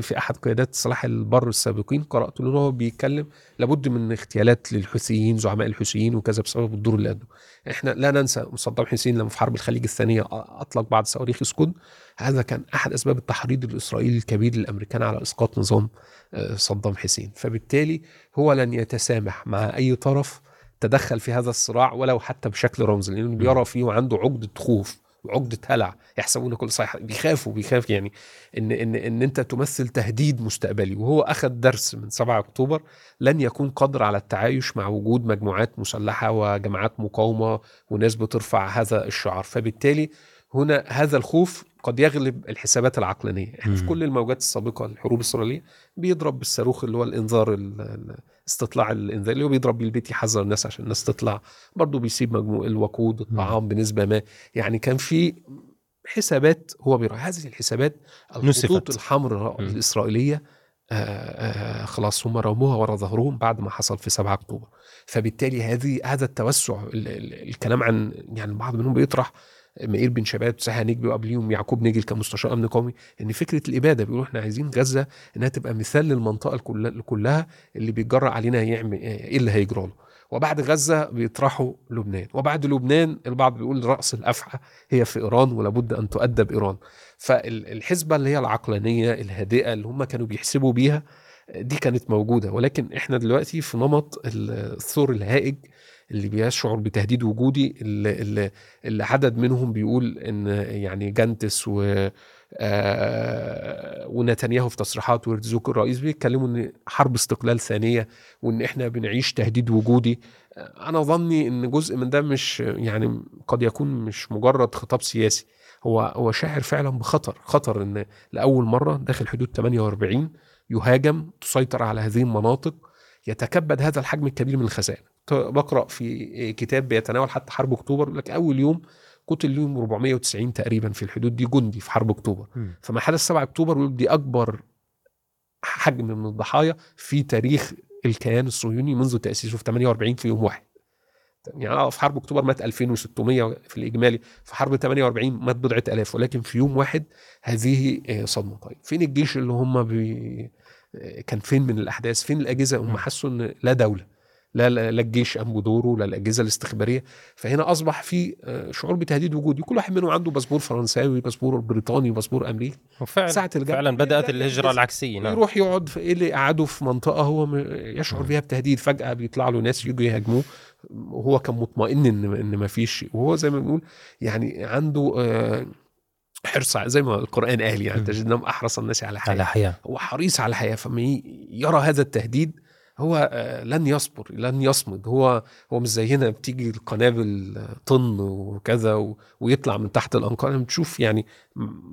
في أحد قيادات صلاح البر السابقين قرأت له هو بيتكلم لابد من اغتيالات للحوثيين زعماء الحوثيين وكذا بسبب الدور اللي قدمه. إحنا لا ننسى صدام حسين لما في حرب الخليج الثانية أطلق بعض صواريخ سكود هذا كان أحد أسباب التحريض الاسرائيلي الكبير للامريكان على إسقاط نظام آه، صدام حسين. فبالتالي هو لن يتسامح مع أي طرف تدخل في هذا الصراع ولو حتى بشكل رمزي لأنه بيرى فيه وعنده عقدة خوف وعقدة هلع يحسبون كل صحيح بيخافوا بيخاف يعني إن إن إن أنت تمثل تهديد مستقبلي. وهو أخذ درس من 7 أكتوبر لن يكون قادر على التعايش مع وجود مجموعات مسلحة وجماعات مقاومة وناس بترفع هذا الشعار. فبالتالي هنا هذا الخوف قد يغلب الحسابات العقلانية. إحنا في كل الموجات السابقة الحروب الاسرائيليه بيضرب بالصاروخ اللي هو الإنذار استطلاع الانذار اللي هو بيضرب بالبيت يحذر الناس عشان الناس تطلع. برضه بيسيب مجموع الوقود الطعام بنسبة ما. يعني كان في حسابات هو بيرى هذه الحسابات الخطوط الحمراء الإسرائيلية آآ آآ خلاص هم رموها ورا ظهرهم بعد ما حصل في 7 أكتوبر. فبالتالي هذه هذا التوسع الكلام عن يعني بعض منهم بيطرح مئير بن شباب ساحة نجبي وقبليهم يعقوب نجل كمستشار أمن قومي إن فكرة الإبادة بيقولوا إحنا عايزين غزة إنها تبقى مثال للمنطقة كلها اللي بيتجرأ علينا يعمل إيه اللي هيجرى له. وبعد غزة بيطرحوا لبنان. وبعد لبنان البعض بيقول رأس الأفعى هي في إيران ولابد أن تؤدب إيران. فالحسبه اللي هي العقلانية الهادئة اللي هم كانوا بيحسبوا بيها دي كانت موجودة. ولكن إحنا دلوقتي في نمط الثور الهائج اللي بيشعر بتهديد وجودي اللي, اللي, عدد منهم بيقول إن يعني جانتس و آه ونتنياهو في تصريحات ويرتزوك الرئيس بيتكلموا إن حرب استقلال ثانية وإن إحنا بنعيش تهديد وجودي. أنا ظني إن جزء من ده مش يعني قد يكون مش مجرد خطاب سياسي هو هو شاعر فعلا بخطر خطر إن لأول مرة داخل حدود 48 يهاجم تسيطر على هذه المناطق يتكبد هذا الحجم الكبير من الخسائر بقرأ في كتاب بيتناول حتى حرب أكتوبر يقول لك أول يوم قتل اليوم 490 تقريبا في الحدود دي جندي في حرب أكتوبر. م. فما حدث 7 أكتوبر دي أكبر حجم من الضحايا في تاريخ الكيان الصهيوني منذ تأسيسه في 48 في يوم واحد. يعني آه، في حرب أكتوبر مات 2600 في الإجمالي في حرب 48 مات بضعة آلاف ولكن في يوم واحد هذه آه، صدمة. طيب فين الجيش اللي هم بي... آه، كان فين من الأحداث؟ فين الأجهزة؟ هم حسوا إن لا دولة. لا لا الجيش قام بدوره لا الأجهزة الاستخبارية. فهنا أصبح في آه، شعور بتهديد وجودي كل واحد منهم عنده باسبور فرنساوي باسبور بريطاني باسبور أمريكي. وفعلا ساعة فعلا بدأت الهجرة العكسية نعم. يروح يقعد في إيه اللي قعده في منطقة هو يشعر بها بتهديد. فجأة بيطلع له ناس يجوا يهاجموه. وهو كان مطمئن إن إن ما فيش وهو زي ما بنقول يعني عنده آه حرص زي ما القرآن قال يعني تجدهم أحرص الناس على حياة. على حياة. هو حريص على حياة. فما يرى هذا التهديد هو آه، لن يصبر لن يصمد. هو هو مش زي هنا بتيجي القنابل طن وكذا ويطلع من تحت الأنقاض. بتشوف يعني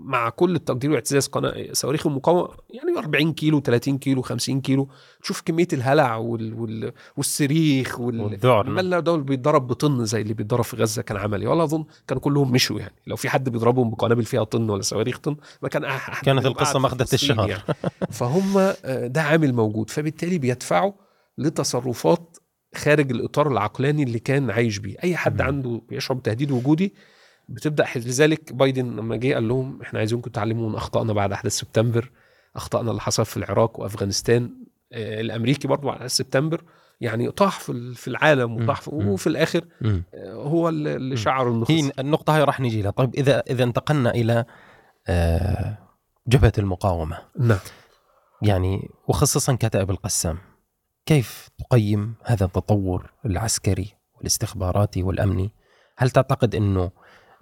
مع كل التقدير واعتزاز صواريخ المقاومة يعني 40 كيلو 30 كيلو 50 كيلو تشوف كمية الهلع وال وال والصريخ والذعر ما دول بيتضرب بطن زي اللي بيتضرب في غزة كان عملي. ولا أظن كانوا كلهم مشوا يعني. لو في حد بيضربهم بقنابل فيها طن ولا صواريخ طن ما كان أحد كانت القصة ماخذه الشهر. يعني. فهم آه، ده عامل موجود. فبالتالي بيدفعوا لتصرفات خارج الإطار العقلاني اللي كان عايش بيه. أي حد عنده بيشعر بتهديد وجودي بتبدأ لذلك بايدن لما جه قال لهم إحنا عايزينكم تتعلموا من أخطائنا بعد أحداث سبتمبر أخطائنا اللي حصل في العراق وأفغانستان. الأمريكي برضه على سبتمبر يعني طاح في في العالم وطاح وفي الآخر آه، هو اللي شعر انه هي النقطة هاي راح نجي لها. طيب إذا إذا انتقلنا إلى آه، جبهة المقاومة. نعم. يعني وخصوصا كتائب القسام كيف تقيم هذا التطور العسكري والاستخباراتي والأمني؟ هل تعتقد إنه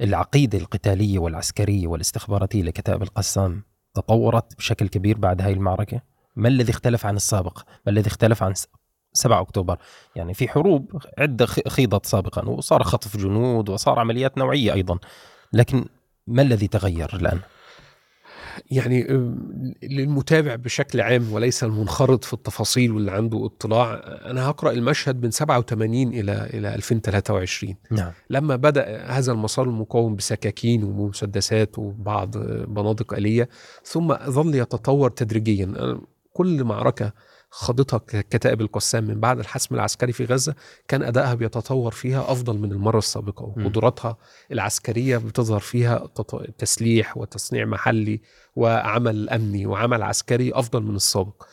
العقيدة القتالية والعسكرية والاستخباراتية لكتائب القسام تطورت بشكل كبير بعد هاي المعركة؟ ما الذي اختلف عن السابق؟ ما الذي اختلف عن 7 أكتوبر؟ يعني في حروب عدة خيضت سابقا وصار خطف جنود وصار عمليات نوعية أيضا لكن ما الذي تغير الآن؟ يعني للمتابع بشكل عام وليس المنخرط في التفاصيل واللي عنده اطلاع أنا هقرأ المشهد من 87 إلى إلى 2023 نعم. لما بدأ هذا المسار المقاوم بسكاكين ومسدسات وبعض بنادق آلية ثم ظل يتطور تدريجيا كل معركة خاضتها كتائب القسام من بعد الحسم العسكري في غزة كان أدائها بيتطور فيها أفضل من المرة السابقة وقدراتها العسكرية بتظهر فيها تسليح وتصنيع محلي وعمل أمني وعمل عسكري أفضل من السابق.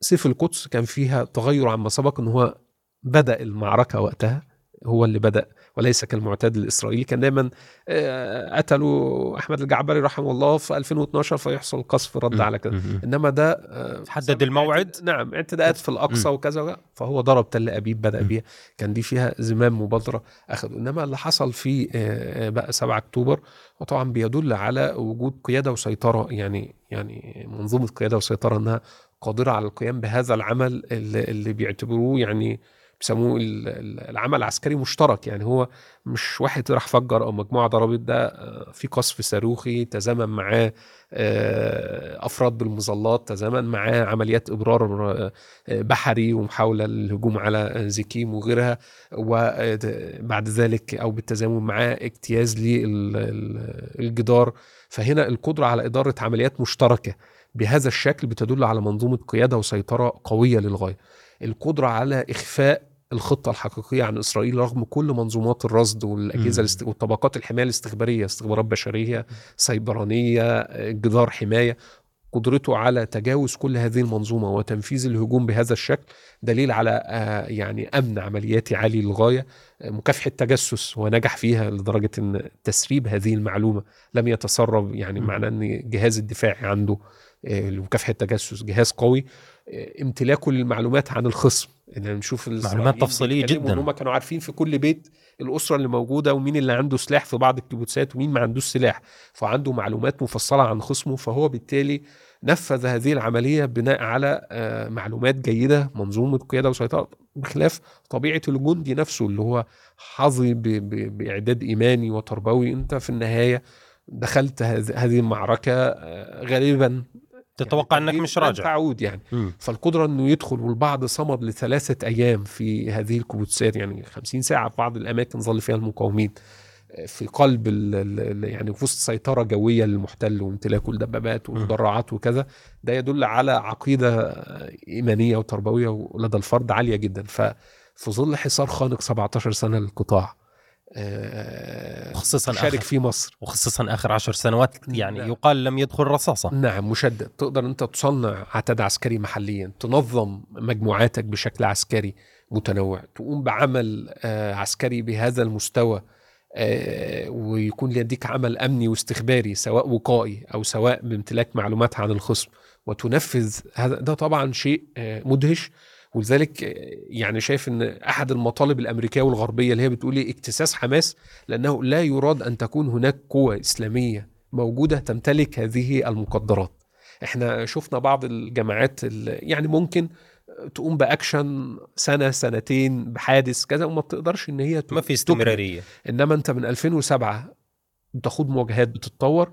سيف القدس كان فيها تغير عما سبق إن هو بدأ المعركة وقتها هو اللي بدأ وليس كالمعتاد الإسرائيلي. كان دايما آه، قتلوا أحمد الجعبري رحمه الله في 2012 فيحصل قصف رد على كده. إنما ده آه، حدد الموعد؟ نعم اعتداءات في الأقصى وكذا فهو ضرب تل أبيب بدأ بيها. كان دي فيها زمام مبادرة أخذوا. إنما اللي حصل في آه، بقى 7 أكتوبر وطبعا بيدل على وجود قيادة وسيطرة. يعني يعني منظومة قيادة وسيطرة إنها قادرة على القيام بهذا العمل اللي, اللي بيعتبروه يعني بيسموه العمل العسكري مشترك. يعني هو مش واحد راح فجر أو مجموعة ضربت ده آه، في قصف صاروخي تزامن معاه آه، أفراد بالمظلات تزامن معاه عمليات إبرار آه، بحري ومحاولة للهجوم على زكيم وغيرها. وبعد ذلك أو بالتزامن معاه اجتياز للجدار فهنا القدرة على إدارة عمليات مشتركة بهذا الشكل بتدل على منظومة قيادة وسيطرة قوية للغاية. القدرة على إخفاء الخطة الحقيقية عن إسرائيل رغم كل منظومات الرصد والأجهزة الاست... والطبقات الحماية الاستخبارية استخبارات بشرية سيبرانية جدار حماية قدرته على تجاوز كل هذه المنظومة وتنفيذ الهجوم بهذا الشكل دليل على آه، يعني أمن عملياتي عالي للغاية مكافحة تجسس ونجح فيها لدرجة إن تسريب هذه المعلومة لم يتسرب يعني معناه إن الجهاز الدفاعي عنده آه، لمكافحة التجسس جهاز قوي آه، امتلاكه للمعلومات عن الخصم. إن نشوف معلومات تفصيلية جدا. هم كانوا عارفين في كل بيت الأسرة اللي موجودة ومين اللي عنده سلاح في بعض الكيبوتسات ومين ما عندوش سلاح. فعنده معلومات مفصلة عن خصمه فهو بالتالي نفذ هذه العملية بناء على آه، معلومات جيدة منظومه قياده وسيطرة بخلاف طبيعة الجندي نفسه اللي هو حظي بإعداد إيماني وتربوي. أنت في النهاية دخلت هذه المعركة غالبا تتوقع يعني انك مش راجع. تعود يعني. م. فالقدرة إنه يدخل والبعض صمد لثلاثة أيام في هذه الكبوتسات يعني 50 ساعة في بعض الأماكن ظل فيها المقاومين في قلب ال ال يعني في وسط سيطرة جوية للمحتل وامتلاكه الدبابات والمدرعات وكذا ده يدل على عقيدة إيمانية وتربوية لدى الفرد عالية جدا. ففي ظل حصار خانق 17 سنة للقطاع آه، خصوصا شارك في مصر. وخصوصا آخر عشر سنوات يعني نعم. يقال لم يدخل رصاصة. نعم مشدد. تقدر أنت تصنع عتاد عسكري محليا تنظم مجموعاتك بشكل عسكري متنوع تقوم بعمل آه، عسكري بهذا المستوى آه، ويكون لديك عمل أمني واستخباري سواء وقائي أو سواء بامتلاك معلومات عن الخصم وتنفذ هذا. ده طبعا شيء مدهش. ولذلك يعني شايف إن أحد المطالب الأمريكية والغربية اللي هي بتقول إيه اكتساس حماس لأنه لا يراد أن تكون هناك قوة إسلامية موجودة تمتلك هذه المقدرات. إحنا شفنا بعض الجماعات يعني ممكن تقوم بأكشن سنة سنتين بحادث كذا وما بتقدرش إن هي ما في استمرارية. إنما أنت من 2007 بتاخد مواجهات بتتطور.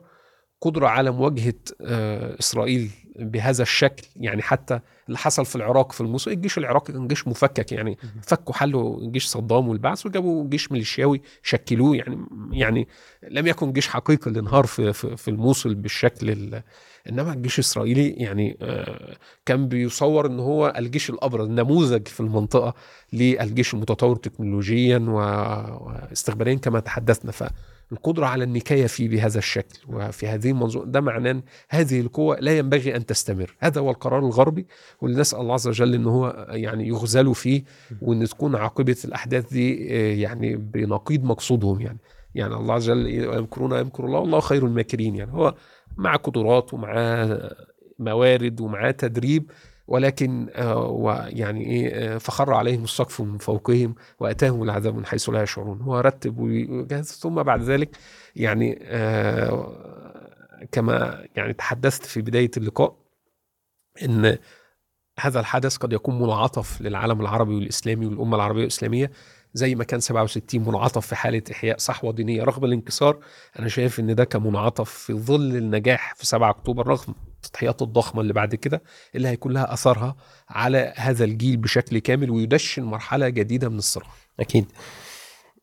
قدرة على مواجهة آه، إسرائيل بهذا الشكل يعني حتى اللي حصل في العراق في الموصل الجيش العراقي كان جيش مفكك يعني فكوا حلوا جيش صدام والبعث وجابوا جيش ميليشياوي شكلوه يعني يعني لم يكن جيش حقيقي اللي انهار في, في, في الموصل بالشكل إنما الجيش الاسرائيلي يعني آه، كان بيصور إن هو الجيش الأبرز نموذج في المنطقة للجيش المتطور تكنولوجيا واستخباريا كما تحدثنا. ف القدرة على النكاية فيه بهذا الشكل وفي هذه المنظومة ده معناه هذه القوة لا ينبغي أن تستمر. هذا هو القرار الغربي واللي نسأل الله عز وجل أن هو يعني يغزلوا فيه وأن تكون عاقبة الأحداث دي آه، يعني بنقيض مقصودهم يعني. يعني الله عز وجل يمكرون يمكر الله والله خير الماكرين يعني. هو مع قدرات ومع موارد ومع تدريب ولكن آه، ويعني إيه آه، فخر عليهم السقف من فوقهم وأتاهم العذاب من حيث لا يشعرون. هو رتب وجهز ثم بعد ذلك يعني آه، كما يعني تحدثت في بداية اللقاء إن هذا الحدث قد يكون منعطف للعالم العربي والإسلامي والأمة العربية والإسلامية زي ما كان 67 منعطف في حالة إحياء صحوة دينية رغم الانكسار. أنا شايف إن ده كمنعطف في ظل النجاح في 7 أكتوبر رغم التضحيات الضخمة اللي بعد كده اللي هيكون لها اثرها على هذا الجيل بشكل كامل ويدشن مرحلة جديدة من الصراع. أكيد.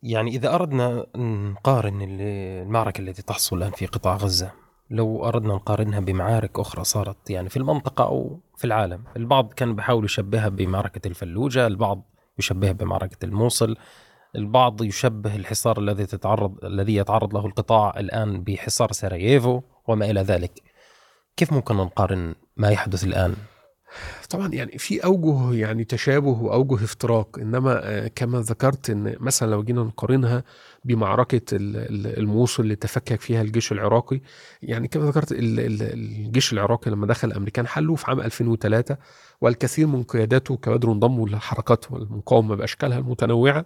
يعني إذا أردنا نقارن المعركة التي تحصل الآن في قطاع غزة لو أردنا نقارنها بمعارك أخرى صارت يعني في المنطقة أو في العالم البعض كان بحاول يشبهها بمعركة الفلوجة البعض يشبهها بمعركة الموصل البعض يشبه الحصار الذي تتعرض الذي يتعرض له القطاع الآن بحصار سراييفو وما إلى ذلك كيف ممكن نقارن ما يحدث الآن؟ طبعا يعني في أوجه يعني تشابه وأوجه افتراق إنما آه، كما ذكرت إن مثلا لو جينا نقارنها بمعركة ال- ال- الموصل اللي تفكك فيها الجيش العراقي يعني كما ذكرت ال- ال- الجيش العراقي لما دخل الامريكان حلوا في عام 2003 والكثير من قياداته كوادر انضموا للحركات والمقاومة بأشكالها المتنوعة.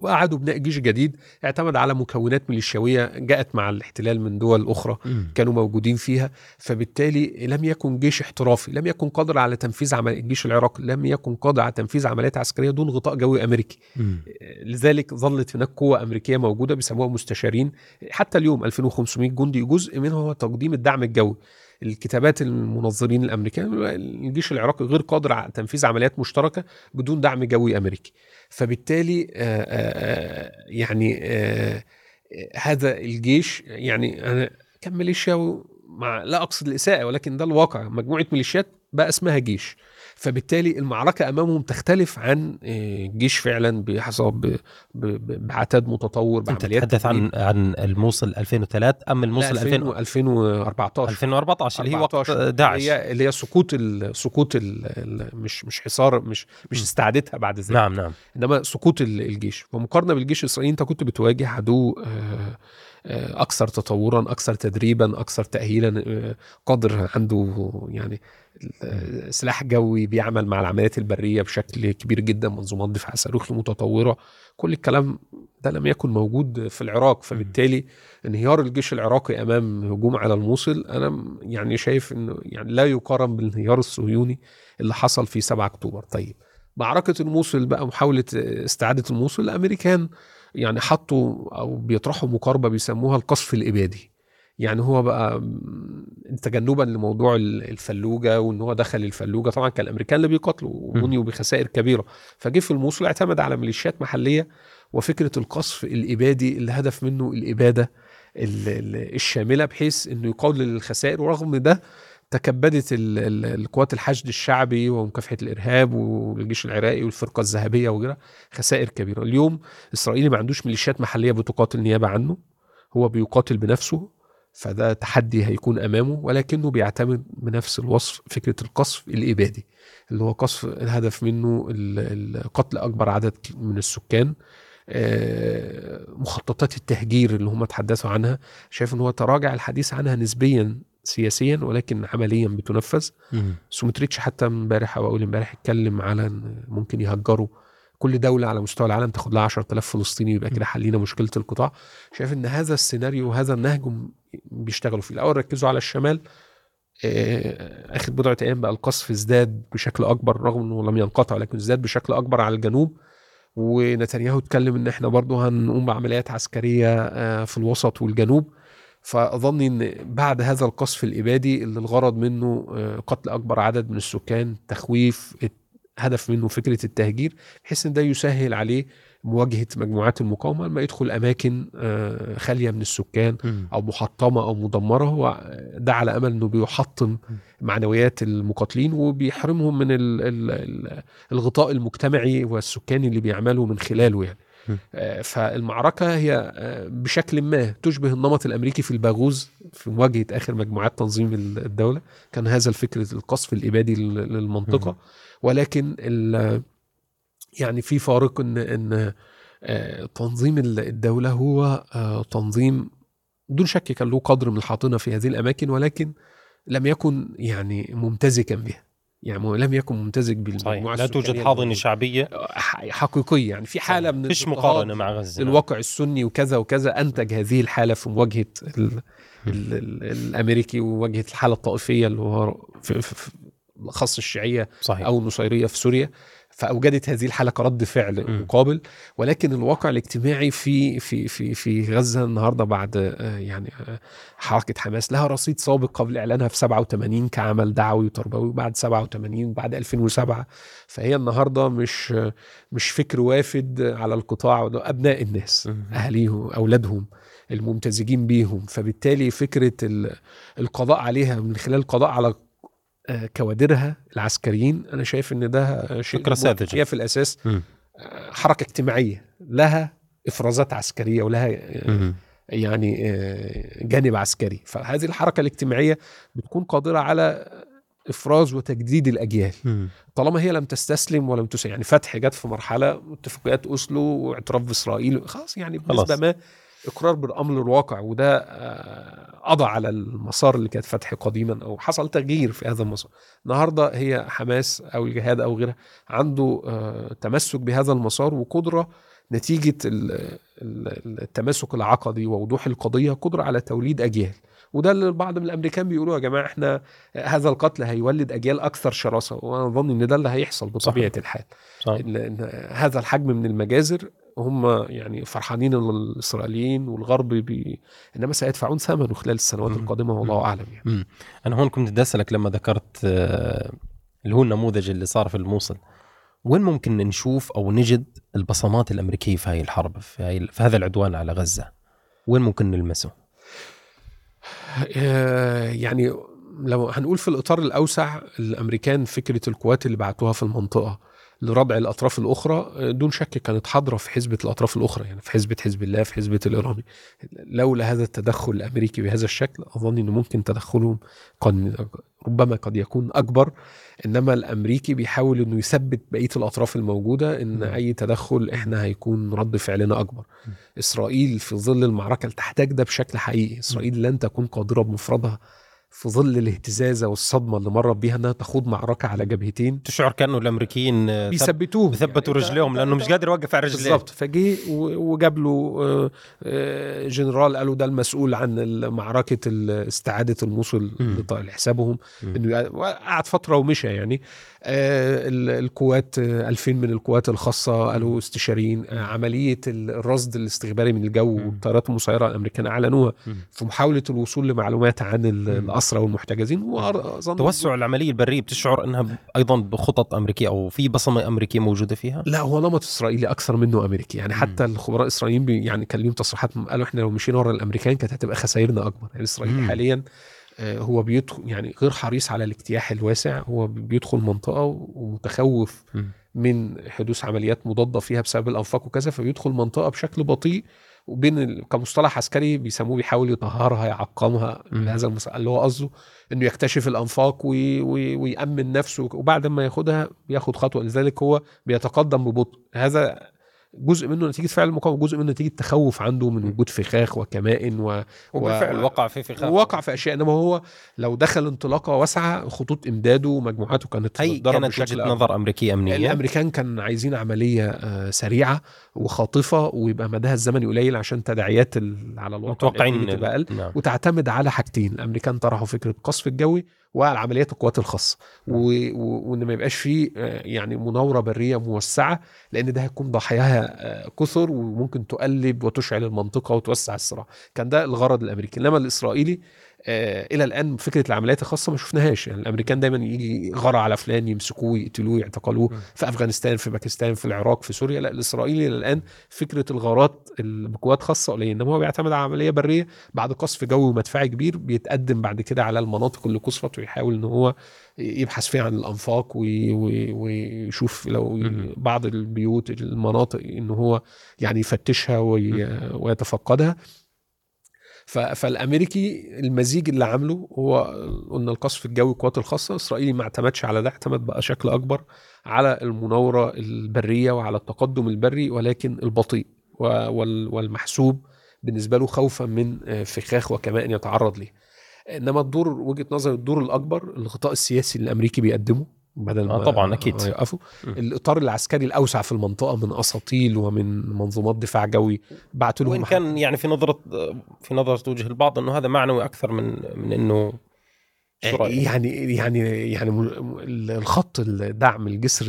واعادوا بناء جيش جديد اعتمد على مكونات ميليشياوية جاءت مع الاحتلال من دول أخرى كانوا موجودين فيها. فبالتالي لم يكن جيش احترافي لم يكن قادر على تنفيذ عمل الجيش العراقي لم يكن قادر على تنفيذ عمليات عسكرية دون غطاء جوي أمريكي. لذلك ظلت هناك قوة أمريكية موجودة بيسموها مستشارين. حتى اليوم 2500 جندي جزء منه هو تقديم الدعم الجوي. الكتابات المنظرين الامريكان الجيش العراقي غير قادر على تنفيذ عمليات مشتركة بدون دعم جوي أمريكي. فبالتالي آه، آه، آه، يعني هذا الجيش يعني أنا كان ميليشيا مع لا أقصد الإساءة ولكن ده الواقع مجموعة ميليشيات بقى اسمها جيش. فبالتالي المعركة أمامهم تختلف عن آه، جيش فعلا بحسب بعتاد متطور أنت بعمليات تتحدث عن عن الموصل 2003 أم الموصل 2000 2000 2014 2014 اللي هي وقت 14 داعش. اللي هي اللي هي سقوط ال سقوط ال ال مش مش حصار مش مش. استعادتها بعد ذلك. نعم نعم. إنما سقوط ال- الجيش. ومقارنة بالجيش الإسرائيلي أنت كنت بتواجه عدو آه، أكثر تطورا أكثر تدريبا أكثر تاهيلا آه، قادر عنده يعني آه، سلاح جوي بيعمل مع العمليات البرية بشكل كبير جدا منظومات دفاع صاروخي متطوره كل الكلام ده لم يكن موجود في العراق فبالتالي انهيار الجيش العراقي أمام هجوم على الموصل أنا يعني شايف إنه يعني لا يقارن بالانهيار الصهيوني اللي حصل في 7 أكتوبر. طيب معركه الموصل بقى محاولة استعادة الموصل الأمريكان يعني حطوا أو بيطرحوا مقاربة بيسموها القصف الإبادي. يعني هو بقى تجنبا لموضوع ال- الفلوجة وإن هو دخل الفلوجة طبعا كان الأمريكان اللي بيقاتلوا وبنيوا بخسائر كبيرة. فجه في الموصل اعتمد على ميليشيات محلية وفكرة القصف الإبادي اللي هدف منه الإبادة ال- ال- الشاملة بحيث إنه يقلل الخسائر ورغم ده تكبدت ال- ال- القوات الحشد الشعبي ومكافحة الإرهاب والجيش العراقي والفرقة الذهبية وغيرها خسائر كبيرة. اليوم إسرائيل ما عندوش ميليشيات محلية بتقاتل نيابة عنه هو بيقاتل بنفسه فده تحدي هيكون أمامه ولكنه بيعتمد بنفس الوصف فكرة القصف الإبادي اللي هو قصف الهدف منه قتل أكبر عدد من السكان آه، مخططات التهجير اللي هم تحدثوا عنها. شايف إن هو تراجع الحديث عنها نسبيا سياسيا ولكن عمليا بتنفذ. سومتريتش حتى امبارح أو أول امبارح اتكلم على إن ممكن يهجروا كل دولة على مستوى العالم تاخد لها 10000 فلسطيني يبقى كده حلينا مشكلة القطاع. شايف إن هذا السيناريو وهذا النهج بيشتغلوا فيه. الأول ركزوا على الشمال. آه، آخر بضعة أيام بقى القصف ازداد بشكل أكبر رغم إنه لم ينقطع لكن ازداد بشكل أكبر على الجنوب. ونتنياهو اتكلم إن إحنا برضه هنقوم بعمليات عسكرية آه، في الوسط والجنوب. فأظني إن بعد هذا القصف الإبادي اللي الغرض منه آه، قتل أكبر عدد من السكان تخويف هدف منه فكرة التهجير بحيث إن ده يسهل عليه مواجهة مجموعات المقاومة لما يدخل أماكن آه، خالية من السكان أو محطمة أو مدمرة. هو ده على أمل إنه بيحطم معنويات المقاتلين وبيحرمهم من ال ال ال الغطاء المجتمعي والسكاني اللي بيعملوا من خلاله يعني. آه، فالمعركة هي آه، بشكل ما تشبه النمط الأمريكي في الباغوز في مواجهة آخر مجموعات تنظيم الدولة. كان هذا الفكرة القصف الإبادي لل- للمنطقة. م. ولكن يعني في فارق ان إن آه، تنظيم ال- الدولة هو تنظيم دون شك كان له قدر من الحاضنه في هذه الأماكن ولكن لم يكن يعني ممتزجا بها. يعني لم يكن ممتزج بالمجموعه لا توجد حاضنة. شعبية. حقيقية يعني في حالة من فيش مقارنة مع غزة. الواقع السني وكذا وكذا أنتج هذه الحالة في مواجهة ال ال ال الأمريكي ومواجهة الحالة الطائفية اللي هو في, في, في خاص الشيعية صحيح. أو النصيرية في سوريا. فأوجدت هذه الحاله كرد فعل. مقابل ولكن الواقع الاجتماعي في في في في غزة النهارده بعد آه، يعني آه، حركة حماس لها رصيد سابق قبل إعلانها في 87 كعمل دعوي وتربوي وبعد 87 وبعد 2007 فهي النهارده مش آه، مش فكر وافد على القطاع أبناء الناس. أهاليهم أولادهم الممتزجين بيهم فبالتالي فكرة ال- القضاء عليها من خلال القضاء على كوادرها العسكريين أنا شايف إن ده شيء فكرة ساذجة. هي في الأساس. آه، حركة اجتماعية لها إفرازات عسكرية ولها مم. يعني جانب عسكري فهذه الحركة الاجتماعية بتكون قادرة على إفراز وتجديد الأجيال مم. طالما هي لم تستسلم ولم تس يعني فتح جت في مرحلة اتفاقيات أوسلو واعتراف بإسرائيل خلاص يعني بنسبة. ما إقرار بالأمر الواقع وده آه، قضى على المسار اللي كانت فتح قديما أو حصل تغيير في هذا المسار. النهارده هي حماس أو الجهاد أو غيرها عنده آه، تمسك بهذا المسار وقدرة نتيجة ال- ال- التماسك العقدي ووضوح القضية قدرة على توليد أجيال. وده اللي بعض من الأمريكان بيقولوا يا جماعة إحنا هذا القتل هيولد أجيال أكثر شراسة وأنا أظن إن ده اللي هيحصل بطبيعة الحال. صح. إن إن هذا الحجم من المجازر هم يعني فرحانين الإسرائيليين والغرب بي إنما سيدفعون ثمنه خلال السنوات. القادمة والله أعلم يعني مم. أنا هون كنت بدي أسألك لما ذكرت آه، اللي هو النموذج اللي صار في الموصل وين ممكن نشوف أو نجد البصمات الأمريكية في هاي الحرب في, هاي في هذا العدوان على غزة وين ممكن نلمسه آه، يعني لو هنقول في الإطار الأوسع الأمريكان فكرة القوات اللي بعتوها في المنطقة لردع الأطراف الأخرى دون شك كانت حاضرة في حزبة الأطراف الأخرى يعني في حزبة حزب الله في حزبة الإيراني لولا هذا التدخل الأمريكي بهذا الشكل أظن انه ممكن تدخلهم قد ربما قد يكون أكبر إنما الأمريكي بيحاول إنه يثبت بقية الأطراف الموجودة إن مم. أي تدخل إحنا هيكون رد فعلنا أكبر مم. إسرائيل في ظل المعركة اللي تحتاج ده بشكل حقيقي إسرائيل لن تكون قادرة بمفردها في ظل الاهتزازه والصدمة اللي مرت بيها إنها تخوض معركة على جبهتين. تشعر كأنه الأمريكيين ثب- بيثبتوه بثبتوا يعني. رجليهم لأنه مش قادر يوقف على رجليه. بالظبط فجه وجاب له آه، آه، جنرال قالوا ده المسؤول عن معركة استعادة الموصل لحسابهم. إنه قعد فترة ومشى يعني. القوات آه، 2000 من القوات الخاصة قالوا استشاريين آه، عملية ال- الرصد الاستخباري من الجو مم. والطيارات المسيرة الأمريكان أعلنوها. في محاولة الوصول لمعلومات عن. الأسرى والمحتجزين واظن توسع العملية البرية بتشعر إنها أيضا بخطط أمريكية أو في بصمة أمريكية موجودة فيها لا هو نمط إسرائيلي أكثر منه أمريكي يعني. حتى الخبراء الإسرائيليين يعني كان ليهم تصريحات قالوا إحنا لو مشينا ورا الأمريكان كانت هتبقى خسائرنا أكبر يعني إسرائيل. حاليا آه، هو بيدخل يعني غير حريص على الاجتياح الواسع هو بيدخل منطقة ومتخوف. من حدوث عمليات مضادة فيها بسبب الأنفاق وكذا فبيدخل منطقة بشكل بطيء وبين كمصطلح عسكري بيسموه بيحاول يطهرها يعقمها مم. بهذا المس... اللي هو قصده إنه يكتشف الأنفاق وي... وي... ويأمن نفسه وبعد ما ياخدها بياخد خطوة لذلك هو بيتقدم ببطء هذا جزء منه نتيجة فعل المقاومة جزء منه نتيجة تخوف عنده من وجود فخاخ وكمائن و... وبالفعل و- وقع في فخاخ. وقع في أشياء. إنما هو لو دخل انطلاقة واسعة خطوط إمداده ومجموعاته كانت هي تتضرب كانت بشكل نظر أمريكية أمنية. الأمريكان كان عايزين عملية آه، سريعة وخاطفة ويبقى مداها الزمني قليل عشان تداعيات ال- على الواقع متوقعين تبقى أقل. نعم. وتعتمد على حاجتين. الأمريكان طرحوا فكرة القصف الجوي وعلى عمليات القوات الخاصة. و- و- وإن ما يبقاش فيه آه، يعني مناورة برية موسعة لأن ده هيكون ضحاياها آه، كثر وممكن تقلب وتشعل المنطقة وتوسع الصراع. كان ده الغرض الأمريكي. إنما الإسرائيلي إلى الآن فكرة العمليات الخاصة ما شفناهاش. يعني الأمريكان دايما يجي غرى على فلان يمسكوه يقتلوه يعتقلوه. في أفغانستان في باكستان في العراق في سوريا. لا الإسرائيلي إلى الآن فكرة الغارات ال- بقوات خاصة قليلة. إنما هو بيعتمد على عملية برية بعد قصف جوي ومدفعي كبير بيتقدم بعد كده على المناطق اللي قصفت ويحاول إن هو يبحث فيها عن الأنفاق وي- وي- ويشوف لو. بعض البيوت المناطق إن هو يعني يفتشها وي- ويتفقدها. فالأمريكي المزيج اللي عامله هو قلنا القصف الجوي القوات الخاصة الاسرائيلي ما اعتمدش على ده اعتمد بقى شكل أكبر على المناورة البرية وعلى التقدم البري ولكن البطيء والمحسوب بالنسبة له خوفا من فخاخ وكمائن يتعرض ليه. إنما الدور وجهة نظر الدور الأكبر الغطاء السياسي اللي الأمريكي بيقدمه بدل آه طبعاً، أكيد. يقفوا. الإطار العسكري الأوسع في المنطقة من أساطيل ومن منظومات دفاع جوي بعتوا لهم وإن كان يعني في نظرة في نظرة وجه البعض إنه هذا معنوي أكثر من من إنه رأيك؟ يعني يعني يعني الخط الدعم الجسر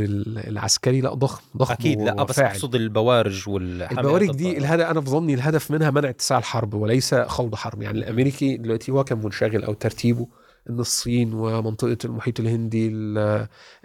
العسكري لا ضخم ضخم أكيد لا بس. أقصد البوارج والحماية البوارج دي. الهدف أنا في ظني الهدف منها منع اتساع الحرب وليس خوض حرب يعني الأمريكي دلوقتي هو كان منشغل أو ترتيبه إن الصين ومنطقة المحيط الهندي ال-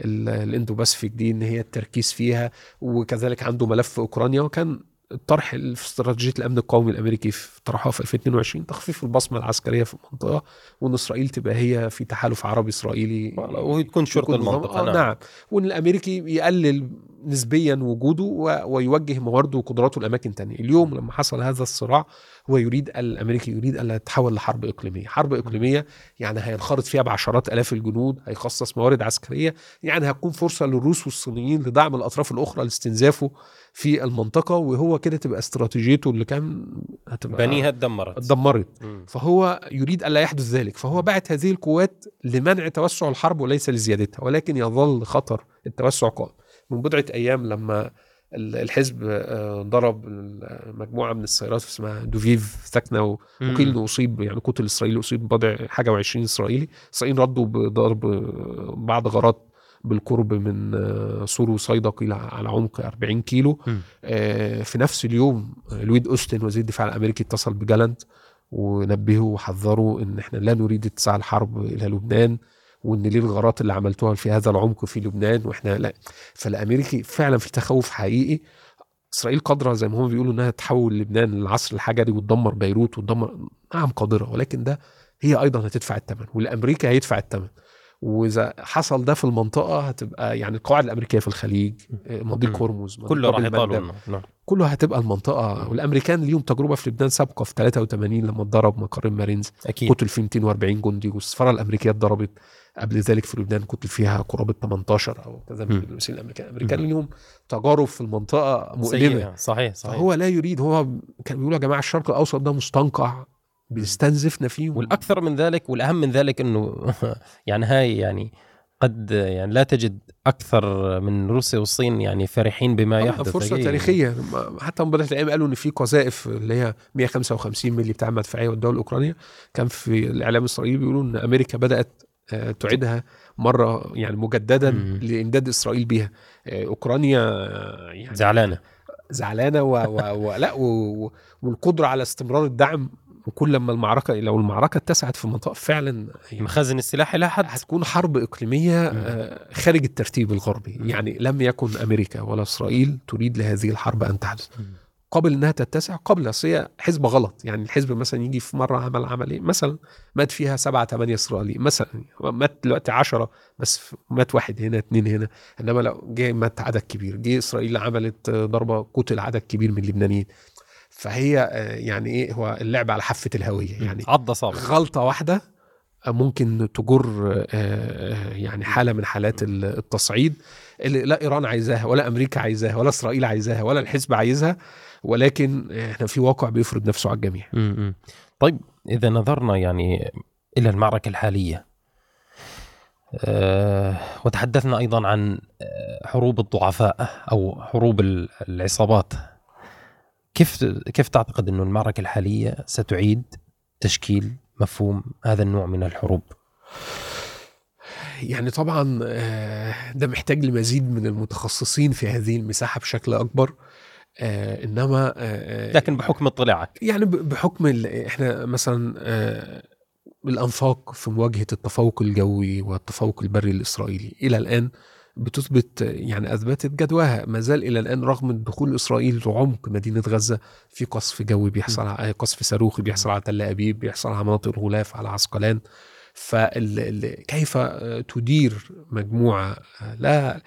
ال- ال Indo-Pacific دي إن هي التركيز فيها وكذلك عنده ملف أوكرانيا وكان في استراتيجيه الأمن القومي الأمريكي في طرحها في 2022 تخفيف البصمة العسكرية في المنطقة وإن إسرائيل تبقى هي في تحالف عربي إسرائيلي. وهي تكون شرطة يكون نظام- المنطقة آه نعم. نعم. وإن الأمريكي يقلل نسبيا وجوده ويوجه موارده وقدراته لأماكن تانية. اليوم لما حصل هذا الصراع هو يريد الأمريكي يريد ألا تتحول لحرب إقليمية. حرب إقليمية يعني هينخرط فيها بعشرات آلاف الجنود هيخصص موارد عسكرية يعني هتكون فرصة للروس والصينيين لدعم الأطراف الأخرى لاستنزافه في المنطقة وهو كده تبقى استراتيجيته اللي كان هتبقى بنيتها اتدمرت. اتدمرت. فهو يريد ألا يحدث ذلك. فهو بعت هذه القوات لمنع توسع الحرب وليس لزيادتها ولكن يظل خطر التوسع قائم. من بضعة أيام لما ال- الحزب آه، ضرب مجموعة من السيارات اسمها دوفيف ساكنه. وقيل إنه أصيب يعني قتل إسرائيلي أصيب بضع حاجة و20 إسرائيلي. اسرائيل ردوا بضرب آه، بعض غارات بالقرب من آه، صور وصيدا قيل على عمق 40 كيلو. مم. آه، في نفس اليوم آه، لويد أوستن وزير الدفاع الأمريكي اتصل بجالنت ونبهه وحذره إن إحنا لا نريد اتساع الحرب إلى لبنان وإن ليه الغارات اللي عملتوها في هذا العمق في لبنان وإحنا لا. فالأمريكي فعلا في تخوف حقيقي. إسرائيل قادرة زي ما هم بيقولوا إنها تحول لبنان للعصر الحجري وتدمر بيروت وتدمر نعم قادرة ولكن ده هي أيضا هتدفع الثمن والأمريكا هيدفع الثمن وإذا حصل ده في المنطقة هتبقى يعني القواعد الأمريكية في الخليج آه، مضيق مم. هرمز كله راح لنا. نعم. كله هتبقى المنطقة. والأمريكان ليهم تجربة في لبنان سابقة في 83 لما اتضرب مقر المارينز أكيد. قتل فيه 240 جندي والسفاره الأمريكية اتضربت. قبل ذلك في لبنان قتل فيها قرابة 18 أو كذا من. المسؤولين الأمريكان. الأمريكان ليهم تجارب في المنطقة مؤلمة. صحيح صحيح. فهو لا يريد هو كان بيقولوا يا جماعة الشرق الأوسط ده مستنقع. بيستنزفنا فيه والأكثر من ذلك والأهم من ذلك إنه يعني هاي يعني قد يعني لا تجد أكثر من روسيا والصين يعني فرحين بما طبعاً يحدث. فرصة. تاريخية. حتى بدايه الأيام قالوا إن في قذائف اللي هي 155 ملي بتاع المدفعيه والدول الاوكرانيه كان في الإعلام الإسرائيلي بيقولوا إن أمريكا بدأت آه، تعيدها مرة يعني مجددا. لإمداد إسرائيل بيها. آه، أوكرانيا آه، يعني زعلانة. زعلانة و... و... و... لا و... و- والقدرة على استمرار الدعم وكل لما المعركة لو المعركة اتسعت في المنطقة فعلا يعني مخازن السلاح لها حد. هتكون حرب إقليمية. آه، خارج الترتيب الغربي. يعني لم يكن أمريكا ولا إسرائيل تريد لهذه الحرب أن تحدث. قبل إنها تتسع قبل أصل هي حزب غلط. يعني الحزب مثلا يجي في مرة عمل عملية مثلا مات فيها سبعة ثمانية إسرائيلي مثلا مات دلوقتي عشرة بس مات واحد هنا اتنين هنا. إنما لو جه مات عدد كبير. جه إسرائيل عملت ضربة قتل عدد كبير من اللبنانيين. فهي آه، يعني إيه هو اللعب على حافة الهوية. يعني عض صابع غلطة واحدة ممكن تجر آه، يعني حالة من حالات ال- التصعيد اللي لا إيران عايزاها ولا أمريكا عايزاها ولا إسرائيل عايزاها ولا الحزب عايزها ولكن إحنا في واقع بيفرض نفسه على الجميع. طيب إذا نظرنا يعني إلى المعركة الحالية أه وتحدثنا أيضا عن آه، حروب الضعفاء أو حروب ال- العصابات. كيف كيف تعتقد إنه المعركة الحالية ستعيد تشكيل مفهوم هذا النوع من الحروب؟ يعني طبعا آه، ده محتاج لمزيد من المتخصصين في هذه المساحة بشكل أكبر. آه، إنما آه، لكن بحكم اطلاعك. يعني بحكم إحنا مثلا آه، الأنفاق في مواجهة التفوق الجوي والتفوق البري الإسرائيلي. إلى الآن بتثبت يعني أثبتت جدواها. ما زال إلى الآن رغم دخول إسرائيل لعمق مدينة غزة في قصف جوي بيحصل على قصف صاروخي بيحصل على تل أبيب بيحصل على مناطق الغلاف على عسقلان. فكيف تدير مجموعة؟ آه، لا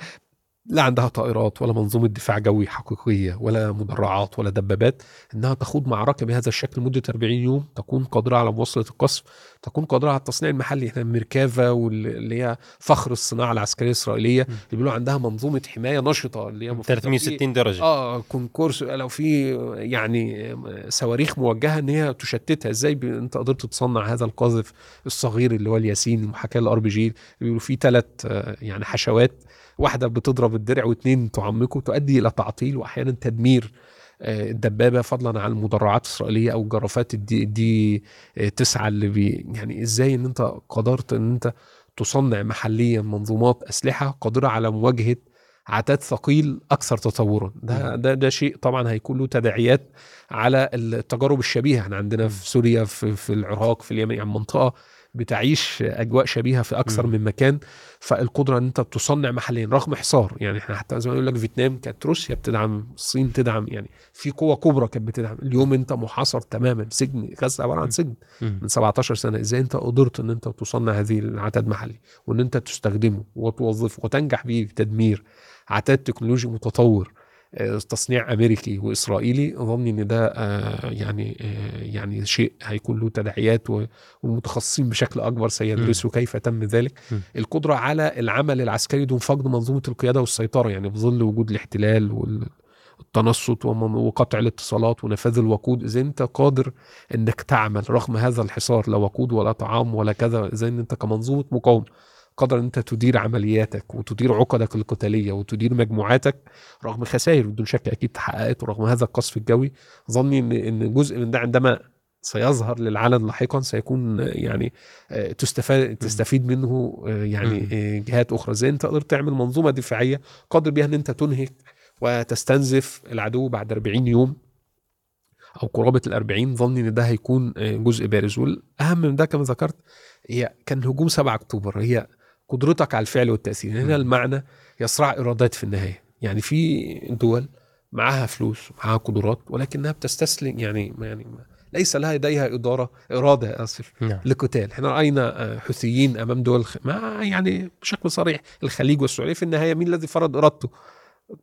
لا عندها طائرات ولا منظومة دفاع جوي حقيقية ولا مدرعات ولا دبابات إنها تخوض معركة بهذا الشكل لمدة 40 يوم تكون قادرة على مواصلة القصف تكون قادرة على التصنيع المحلي. إحنا ميركافا واللي هي فخر الصناعة العسكرية الإسرائيلية اللي بيقولوا عندها منظومة حماية نشطة اللي هي المفروض لو في- 360 درجة. آه كونكورس لو في يعني صواريخ موجهة إن هي تشتتها. إزاي ب- أنت قدرت تصنع هذا القاذف الصغير اللي هو الياسين المحاكاة للار بي جي بيقولوا فيه ثلاث يعني حشوات واحدة بتضرب الدرع واثنين تعمقه تؤدي إلى تعطيل وأحيانا تدمير آه، الدبابة فضلا عن المدرعات الإسرائيلية أو الجرافات الدي, دي آه، تسعة اللي بي يعني إزاي إن أنت قدرت إن أنت تصنع محليا منظومات أسلحة قادرة على مواجهة عتاد ثقيل أكثر تطورا. ده ده ده شيء طبعا هيكون له تداعيات على التجارب الشبيهة. إحنا عندنا في سوريا في, في العراق في اليمن يعني منطقة بتعيش أجواء شبيهة في أكثر. من مكان فالقدرة إن أنت تصنع محليا رغم حصار. يعني إحنا حتى زي ما يقول لك فيتنام كانت روسيا بتدعم الصين تدعم يعني في قوة كبرى كانت بتدعم. اليوم أنت محاصر تماما سجن غزه عبارة عن سجن. من 17 سنة. إزاي أنت قدرت إن أنت تصنع هذه العتاد محلي؟ وإن أنت تستخدمه وتوظفه وتنجح به في تدمير عتاد تكنولوجي متطور. تصنيع أمريكي وإسرائيلي. أظن إن ده آه، يعني آه، يعني شيء هيكون له تداعيات والمتخصصين بشكل أكبر سيدرسوا كيف تم ذلك. القدرة على العمل العسكري دون فقد منظومة القيادة والسيطرة يعني في ظل وجود الاحتلال والتنصت وقطع الاتصالات ونفاذ الوقود. إذا أنت قادر إنك تعمل رغم هذا الحصار لا وقود ولا طعام ولا كذا إذا أنت كمنظومة مقاومة قادر ان أنت تدير عملياتك وتدير عقدك القتالية وتدير مجموعاتك رغم خسائر بدون شك أكيد تحققت ورغم هذا القصف الجوي ظني ان إن جزء من ده عندما سيظهر للعلن لاحقا سيكون يعني آه، تستفاد تستفيد منه آه، يعني. آه، جهات أخرى. زي أنت قدرت تعمل منظومة دفاعية قادر بيها إن أنت تنهك وتستنزف العدو بعد 40 يوم أو قرابة ال 40 ظني إن ده هيكون جزء بارز. والأهم من ده كما ذكرت هي كان هجوم 7 أكتوبر. هي قدرتك على الفعل والتأثير. هنا مم. المعنى يصراع ارادات في النهاية. يعني في دول معاها فلوس معاها قدرات ولكنها بتستسلم يعني يعني ليس لها لديها إدارة إرادة أسف نعم. لقتال. إحنا رأينا آه، حوثيين أمام دول. ما يعني بشكل صريح الخليج والسعودية في النهاية مين الذي فرض إرادته؟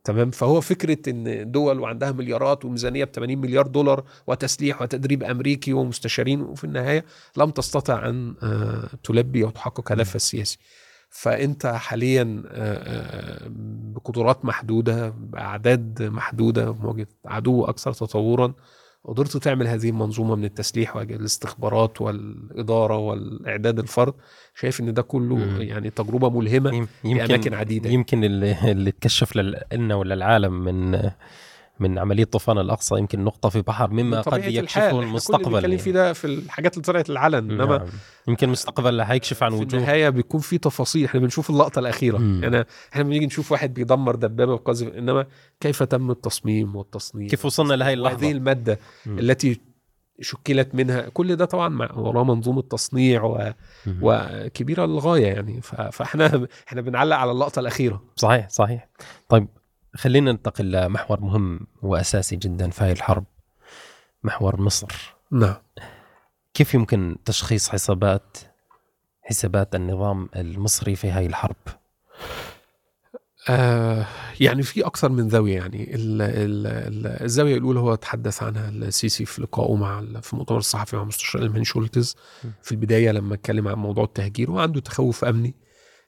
تمام؟ فهو فكرة إن دول وعندها مليارات وميزانية ب 80 مليار دولار وتسليح وتدريب أمريكي ومستشارين وفي النهاية لم تستطع أن آه، تلبي أو تحقق هدفها السياسي. فأنت حاليا بقدرات محدودة بأعداد محدودة بمواجهة عدو أكثر تطورا قدرت تعمل هذه المنظومة من التسليح والاستخبارات والإدارة والإعداد الفرد شايف إن ده كله مم. يعني تجربة ملهمة يم- في أماكن يمكن عديدة يمكن اللي, اللي تكشف لنا ولا العالم من من عملية طوفان الأقصى يمكن نقطة في بحر مما قد. يكشفه إحنا كل اللي المستقبل بنتكلم فيه ده في الحاجات اللي طلعت العلن إنما نعم. يمكن المستقبل حيكشف عن في وجوه النهاية بيكون في تفاصيل إحنا بنشوف اللقطة الأخيرة مم. يعني إحنا بنيجي نشوف واحد بيدمر دبابة وقذف إنما كيف تم التصميم والتصنيع كيف وصلنا لهي اللحظة المادة مم. التي شكلت منها كل ده طبعا مع وراه منظومة تصنيع و... مم. وكبيرة للغاية يعني ف... فإحنا إحنا بنعلق على اللقطة الأخيرة صحيح صحيح طيب خلينا ننتقل لمحور مهم وأساسي جدا في هذه الحرب محور مصر. نعم. كيف يمكن تشخيص حسابات حسابات النظام المصري في هذه الحرب؟ آه يعني في أكثر من زاوية يعني ال ال ال الزاوية الأولى هو تحدث عنها السيسي في لقائه مع في المؤتمر الصحفي مع مستشار المهني شولتز. في البداية لما اتكلم عن موضوع التهجير وعنده تخوف أمني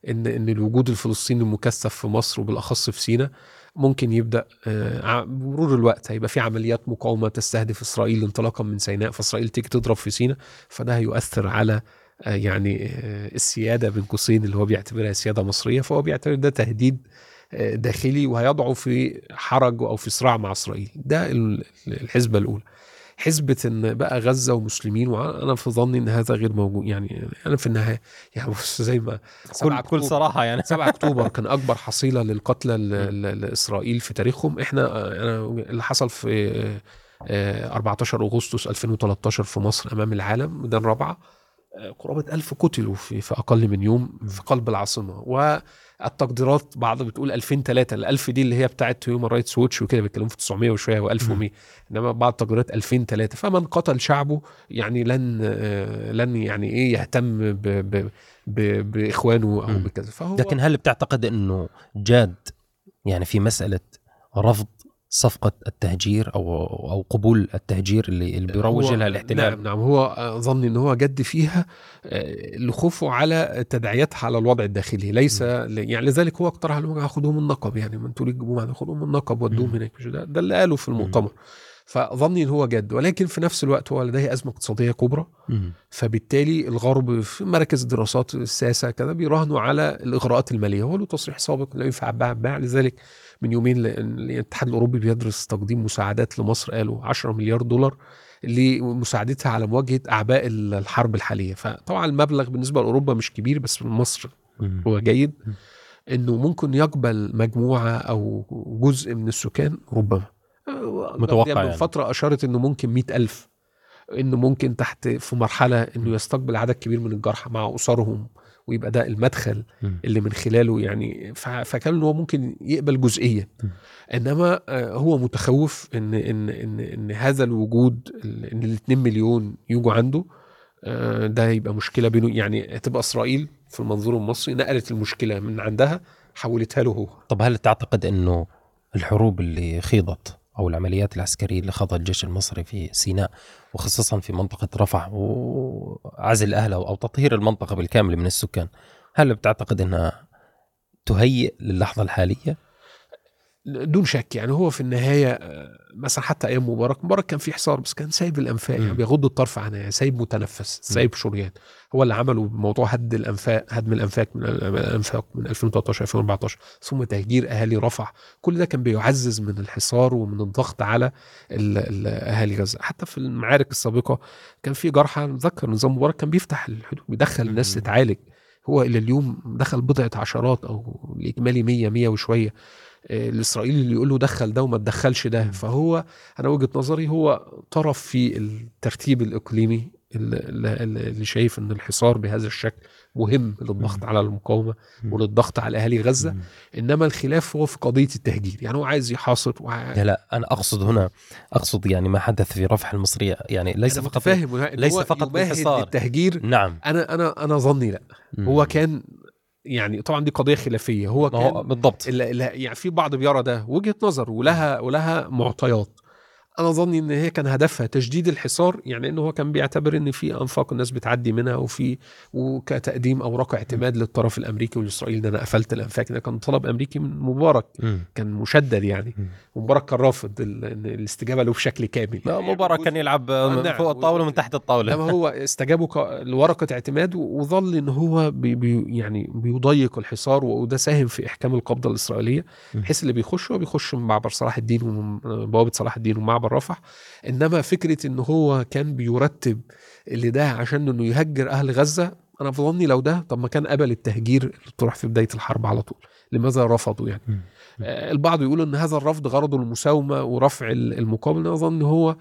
ان إن الوجود الفلسطيني المكثف في مصر وبالأخص في سيناء. ممكن يبدأ آه، بمرور الوقت هيبقى في عمليات مقاومة تستهدف إسرائيل انطلاقا من سيناء فإسرائيل تيجي تضرب في سيناء فده هيؤثر على آه، يعني آه، السيادة بين قوسين اللي هو بيعتبرها سيادة مصرية فهو بيعتبر ده تهديد داخلي وهيضعه في حرج أو في صراع مع إسرائيل. ده ال- الحسبه الأولى. حسبة إن بقى غزة ومسلمين وأنا في ظني إن هذا غير موجود. يعني أنا في النهاية يعني بص زي ما كل 7 بكل أكتوبر- صراحة يعني. 7 أكتوبر كان أكبر حصيلة للقتلى ل- ل- لإسرائيل في تاريخهم. إحنا أنا اللي حصل في آه، 14 أغسطس 2013 في مصر أمام العالم ميدان رابعه آه، قرابة ألف قتلوا في, في أقل من يوم في قلب العاصمة. والتقديرات بعض بتقول 2003 ال 1000 دي اللي هي بتاعت هيومن رايتس ووتش وكده بيتكلموا في 900 وشوية و1100 إنما بعض التقديرات 2003 فمن قتل شعبه يعني لن لن يعني إيه يهتم ب ب ب بإخوانه أو. بكذا. فهو لكن هل بتعتقد إنه جاد يعني في مسألة رفض صفقة التهجير أو أو قبول التهجير اللي اللي بيروج لها الاحتلال. نعم نعم هو ظني إن هو جد فيها آه، لخوفه على تداعياتها على الوضع الداخلي. ليس ل- يعني لذلك هو اقترح لهم خدوهم النقب يعني ما أنتوا ليه تجيبوهم خدوهم النقب ودوهم مم. هناك ده, ده اللي قاله في المؤتمر. فظني إن هو جد ولكن في نفس الوقت هو لديه أزمة اقتصادية كبرى. فبالتالي الغرب في مراكز الدراسات السياسة كذا بيراهنوا على الإغراءات المالية هو له تصريح سابق لا ينفع بيع لذلك من يومين الاتحاد الأوروبي بيدرس تقديم مساعدات لمصر قالوا 10 مليار دولار لمساعدتها على مواجهة أعباء الحرب الحالية. فطبعا المبلغ بالنسبة لأوروبا مش كبير بس مصر. هو جيد. إنه ممكن يقبل مجموعة أو جزء من السكان ربما متوقع من يعني. فترة أشارت إنه ممكن مئة ألف إنه ممكن تحت في مرحلة إنه يستقبل عدد كبير من الجرحى مع أسرهم ويبقى ده المدخل مم. اللي من خلاله يعني فكان إن هو ممكن يقبل جزئية م. إنما آه، هو متخوف إن إن إن إن هذا الوجود ال- إن ال 2 مليون يجوا عنده آه، ده يبقى مشكلة بينه يعني هتبقى إسرائيل في المنظور المصري نقلت المشكلة من عندها حولتها له هو طب هل تعتقد إنه الحروب اللي خيضت أو العمليات العسكرية اللي خاضها الجيش المصري في سيناء وخصوصا في منطقة رفح وعزل اهلها أو تطهير المنطقة بالكامل من السكان هل بتعتقد إنها تهيئ للحظة الحالية؟ دون شك يعني هو في النهاية آه، مثلا حتى أيام مبارك مبارك كان في حصار بس كان سايب الأنفاق يعني. بيغض الطرف عنها يعني سايب متنفس سايب شريان. هو اللي عمله بموضوع هد الأنفاق هدم الأنفاق من الأنفاق من 2013 2014 ثم تهجير أهالي رفح كل ده كان بيعزز من الحصار ومن الضغط على ال- ال- أهالي غزة. حتى في المعارك السابقة كان في جرحى نتذكر نظام مبارك كان بيفتح الحدود بيدخل الناس. تتعالج. هو إلى اليوم دخل بضعة عشرات أو الاجمالي 100 100 وشوية. الاسرائيلي اللي يقول له دخل ده وما تدخلش ده. فهو أنا وجهة نظري هو طرف في الترتيب الإقليمي اللي, شايف إن الحصار بهذا الشكل مهم للضغط. على المقاومة. وللضغط على أهالي غزة. إنما الخلاف هو في قضية التهجير يعني هو عايز يحاصر وع... لا لا أنا أقصد هنا أقصد يعني ما حدث في رفح المصرية يعني ليس فقط ليس فقط بالحصار. للتهجير نعم أنا أنا أنا ظني لا هو كان يعني طبعا دي قضية خلافية. هو كان بالضبط. ال- ال- يعني في بعض بيرى ده وجهة نظر ولها ولها معطيات. أنا ظني إن هي كان هدفها تشديد الحصار يعني انه هو كان بيعتبر إن في أنفاق الناس بتعدي منها وفي وكتقديم اوراق اعتماد للطرف الأمريكي والإسرائيلي ده أنا قفلت الأنفاق ده كان طلب أمريكي من مبارك مم. كان مشدد يعني مم. ومبارك كان رافض الاستجابة له بشكل كامل لا، مبارك كان يلعب آه، من نعم. فوق الطاولة ومن تحت الطاولة لما هو استجابوا لورقة اعتماد وظل إن هو بي بي يعني بيضيق الحصار وده ساهم في إحكام القبضة الإسرائيلية م. بحيث اللي بيخش هو بيخش من معبر صلاح الدين ومن بوابة صلاح الدين ومعبر رفح إنما فكرة إن هو كان بيرتب اللي ده عشان إنه يهجر أهل غزة أنا في ظني لو ده طب ما كان قبل التهجير اللي طرح في بداية الحرب على طول لماذا رفضوا يعني. آه، البعض يقول إن هذا الرفض غرضه المساومة ورفع ال- المقاومه أنا أظن هو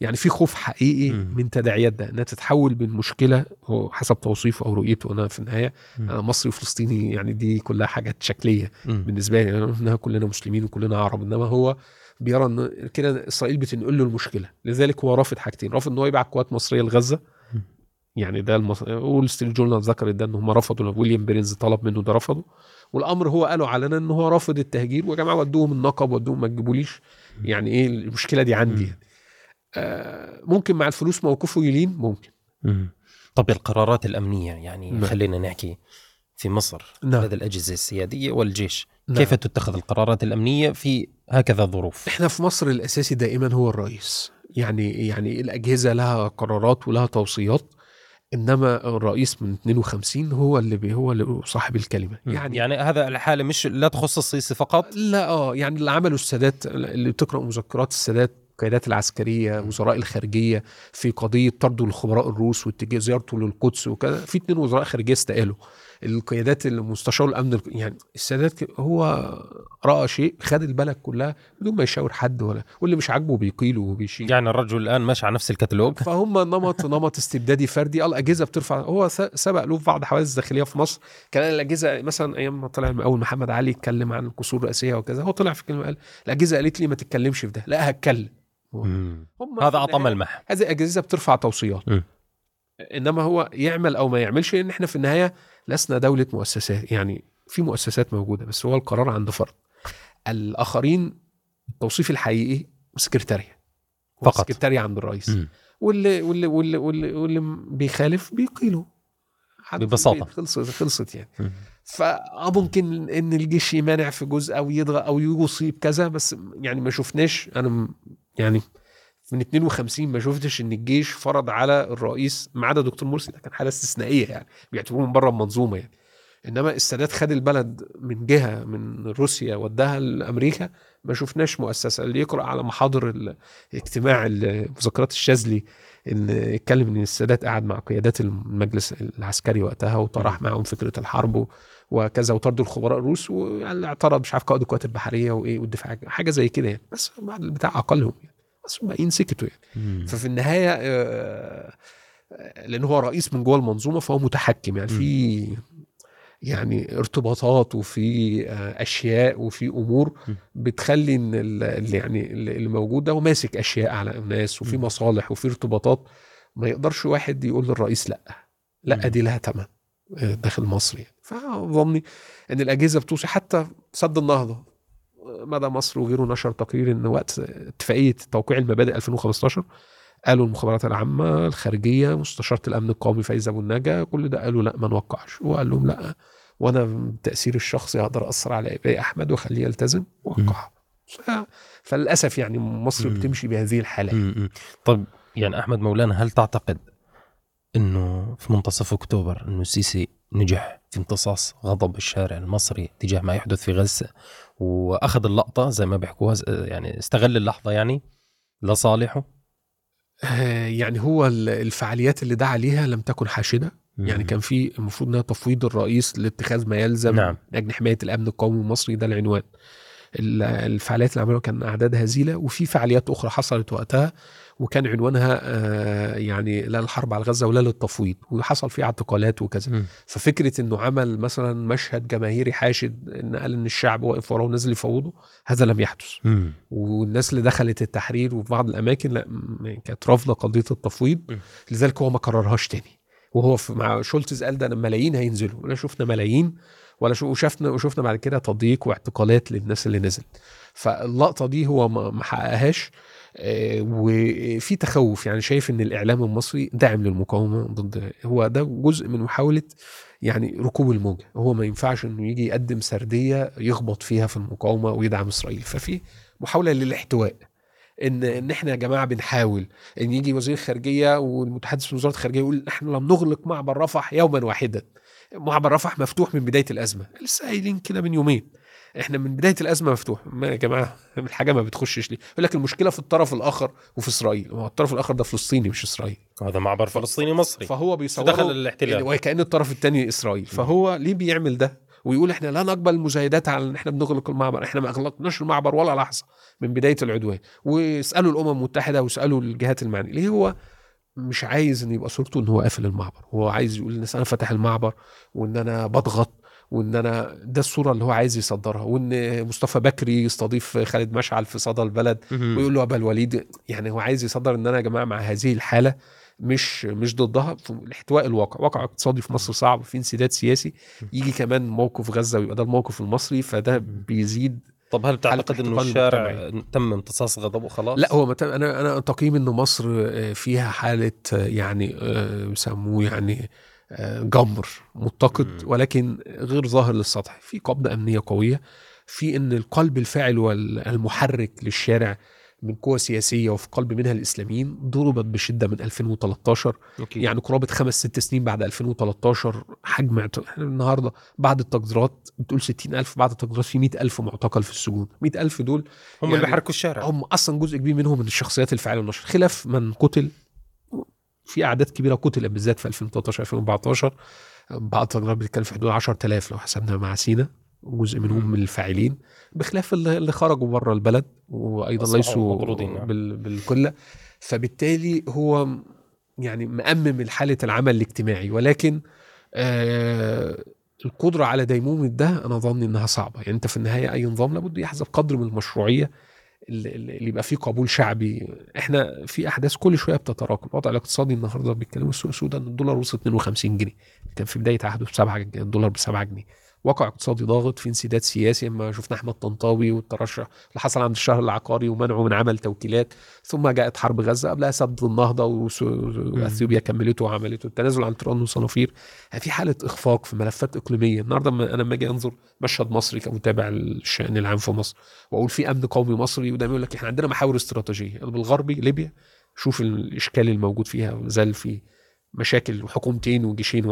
يعني في خوف حقيقي مم. من تداعيات ده إنها تتحول من مشكلة هو حسب توصيفه أو رؤيته أنا في النهاية مم. أنا مصري وفلسطيني يعني دي كلها حاجات شكلية مم. بالنسبة لي يعني إنها كلنا مسلمين وكلنا عرب إنما هو بيرى إن كده إسرائيل بتنقل له المشكلة لذلك هو رافض حاجتين رافض إن هو يبعت قوات مصرية لغزة. يعني ده المص... وول ستريت جورنال ذكرت ده إن هم رفضوا ويليام بيرنز طلب منه ده رفضه والأمر هو قالوا علنا إن هو رافض التهجير ويا جماعة ودوهم النقب ودوهم ما تجيبوليش يعني إيه المشكلة دي عندي. يعني. آه ممكن مع الفلوس موقفه يلين ممكن مم. طب القرارات الأمنية يعني نعم. خلينا نحكي في مصر نعم. لدى الأجهزة السيادية والجيش نعم. كيف تتخذ القرارات الأمنية في هكذا ظروف؟ إحنا في مصر الأساسي دائما هو الرئيس. يعني يعني الأجهزة لها قرارات ولها توصيات إنما الرئيس من 52 هو اللي بي هو اللي صاحب الكلمة. يعني يعني هذا الحالة مش لا تخص السيسي فقط؟ لا آه يعني اللي عمله السادات اللي بتقرأ مذكرات السادات القيادات العسكرية وزراء الخارجية في قضية طرده الخبراء الروس واتجاه زيارته للقدس وكذا في اتنين وزراء خارجية استقالوا. القيادات المستشار الأمن يعني السادات هو رأى شيء خد البلد كلها بدون ما يشاور حد ولا واللي مش عاجبه بيقيله وبيشيل. يعني الرجل الآن ماشي على نفس الكتالوج. فهم نمط نمط استبدادي فردي. آه الأجهزة بترفع. هو س- سبق له في بعض حوادث داخليه في مصر. كان الأجهزة مثلا أيام ما طلع أول محمد علي يتكلم عن القصور الرئاسيه وكذا هو طلع في كلمة قال الأجهزة قالت لي ما تتكلمش في ده. لا هتكلم. هم هذا اعطى النهاية ملمح هذه الاجهزه بترفع توصيات. إنما هو يعمل أو ما يعملش لأن إحنا في النهاية لسنا دولة مؤسسات يعني في مؤسسات موجودة بس هو القرار عند فرد الآخرين التوصيف الحقيقي سكرتاريا فقط. سكرتاريا عند الرئيس مم. واللي واللي واللي واللي, واللي بيخالف بيقيله ببساطة. خلصت خلصت يعني مم. فممكن إن الجيش يمانع في جزء أو يضغط أو يصيب كذا بس يعني ما شفناش أنا م- يعني من 52 ما شفتش إن الجيش فرض على الرئيس ما عدا دكتور مرسي ده كان حالة استثنائية يعني بيعتبروه من بره المنظومه يعني. إنما السادات خد البلد من جهة من روسيا وداها لأمريكا ما شفناش مؤسسة. اللي يقرأ على محاضر الاجتماع مذكرات الشاذلي إن اتكلم إن السادات قعد مع قيادات المجلس العسكري وقتها وطرح معهم فكرة الحرب وكذا وطردوا الخبراء الروس واعترض مش عارف قائد القوات البحرية وإيه والدفاع حاجة زي كده يعني. بس بعد البتاع عقلهم يعني. بس الباقيين سكتوا يعني. ففي النهاية آه، لأن هو رئيس من جوه المنظومة فهو متحكم يعني. في يعني ارتباطات وفي آه، أشياء وفي أمور بتخلي إن اللي يعني اللي موجود ده هو ماسك أشياء على الناس وفي مصالح وفي ارتباطات. ما يقدرش واحد يقول للرئيس لأ. لأ دي لها ثمن آه، داخل مصر يعني. فظني إن الأجهزة بتوصي حتى سد النهضة. مدى مصر وغيره نشر تقرير إن وقت اتفاقية توقيع المبادئ 2015 قالوا المخابرات العامة الخارجية مستشارة الأمن القومي فايزة أبو النجا كل ده قالوا لا ما نوقعش. وقال لهم لا وأنا بتاثيري الشخصي أقدر أثر على اباء أحمد وأخليه يلتزم وقع فللأسف يعني مصر بتمشي بهذه الحالة. طب يعني أحمد مولانا هل تعتقد إنه في منتصف أكتوبر إنه السيسي نجح في امتصاص غضب الشارع المصري تجاه ما يحدث في غزة؟ وأخذ اللقطة زي ما بيحكوها يعني استغل اللحظة يعني لصالحه. آه، يعني هو الفعاليات اللي دعا ليها لم تكن حاشدة. يعني كان في المفروض إنها تفويض الرئيس لاتخاذ ما يلزم نعم. لاجل حماية الأمن القومي المصري ده العنوان. الفعاليات اللي عملوها كان اعداد هزيله وفي فعاليات أخرى حصلت وقتها. وكان عنوانها آه، يعني لا الحرب على غزة ولا للتفويض وحصل فيه اعتقالات وكذا م. ففكرة إنه عمل مثلا مشهد جماهيري حاشد إن قال إن الشعب واقف وراه ونزل يفوضه هذا لم يحدث م. والناس اللي دخلت التحرير وفي بعض الأماكن لا كانت رافضة قضية التفويض م. لذلك هو ما كررهاش تاني وهو مع شولتز قال ده ملايين هينزلوا ولا شفنا ملايين ولا وشفنا وشفنا بعد كده تضييق واعتقالات للناس اللي نزلت فاللقطة دي هو ما حققهاش وفي تخوف. يعني شايف إن الإعلام المصري داعم للمقاومة ضد هو ده جزء من محاولة يعني ركوب الموجة. هو ما ينفعش إنه يجي يقدم سردية يخبط فيها في المقاومة ويدعم إسرائيل. ففي محاولة للاحتواء. إن إن إحنا يا جماعة بنحاول إن يجي وزير الخارجيه والمتحدث في وزارة الخارجيه يقول إحنا لم نغلق معبر رفح يوما واحدا. معبر رفح مفتوح من بداية الأزمة. لسه قايلين كده من يومين. إحنا من بداية الأزمة مفتوح. ما يا جماعة الحاجة ما بتخشش ليه؟ يقول لك المشكلة في الطرف الآخر وفي إسرائيل. هو الطرف الآخر ده فلسطيني مش إسرائيل. هذا معبر فلسطيني مصري. فهو بيصور دخل الاحتلال. وكأن الطرف الثاني إسرائيل. فهو ليه بيعمل ده؟ ويقول إحنا لا نقبل المزايدات على إن إحنا بنغلق المعبر. إحنا ما أغلقناش المعبر ولا لحظة من بداية العدوان. واسألوا الأمم المتحدة واسألوا الجهات المعنية. ليه هو مش عايز إن يبقى صورته إن هو قافل المعبر؟ هو عايز يقول للناس أنا فاتح المعبر وإن أنا بضغط وإن أنا ده الصورة اللي هو عايز يصدرها وإن مصطفى بكري يستضيف خالد مشعل في صدى البلد ويقول له أبا الوليد يعني هو عايز يصدر إن أنا يا جماعة مع هذه الحالة مش مش ضدها في الاحتواء الواقع. واقع اقتصادي في مصر صعب في انسداد سياسي يجي كمان موقف غزة ويبقى ده الموقف المصري فده بيزيد طب هل تعتقد إنه الشارع تم امتصاص غضبه خلاص؟ لا هو أنا أنا تقييم إنه مصر آه، فيها حالة آه، يعني آه، بيسموه يعني جمر متقد ولكن غير ظاهر للسطح. في قبضة أمنية قوية في إن القلب الفاعل والمحرك للشارع من قوى سياسية وفي قلب منها الإسلاميين ضربت بشدة من 2013 أوكي. يعني قرابة خمس ست سنين بعد 2013 حجم إحنا النهارده بعد التقديرات بتقول 60000 بعد التقديرات في 100000 معتقل في السجون. 100000 دول هم يعني اللي بيحركوا الشارع. هم أصلا جزء كبير منهم من الشخصيات الفاعلة والنشر. خلاف من قتل في أعداد كبيرة قتل بالذات في 2013 2014 بعض التقديرات بتتكلم في حدود 10000 لو حسبنا مع سينا جزء منهم من الفاعلين بخلاف اللي خرجوا بره البلد وأيضا ليسوا نعم. بالكل فبالتالي هو يعني مأمم حالة العمل الاجتماعي ولكن آه القدرة على ديمومة ده أنا ظني إنها صعبة. يعني أنت في النهاية أي نظام لابد يحذف قدر من المشروعية اللي يبقى فيه قبول شعبي. إحنا في أحداث كل شوية بتتراكم. الوضع الاقتصادي النهارده بيتكلموا السوق السوداء الدولار وصل 52 جنيه. كان في بداية عهده ب 7 الدولار ب 7 جنيه. واقع اقتصادي ضاغط في انسداد سياسي إما شفنا أحمد طنطاوي والترشح اللي حصل عند الشهر العقاري ومنعه من عمل توكيلات ثم جاءت حرب غزة قبلها سد النهضة وإثيوبيا كملته وعملته. التنازل عن تيران وصنافير في حالة إخفاق في ملفات إقليمية. النهارده أنا لما أجي أنظر مشهد مصري كمتابع الشان العام في مصر وأقول في أمن قومي مصري وده يقول لك إحنا عندنا محاور استراتيجية. بالغربي ليبيا شوف الإشكال الموجود فيها زال في مشاكل حكومتين وجيشين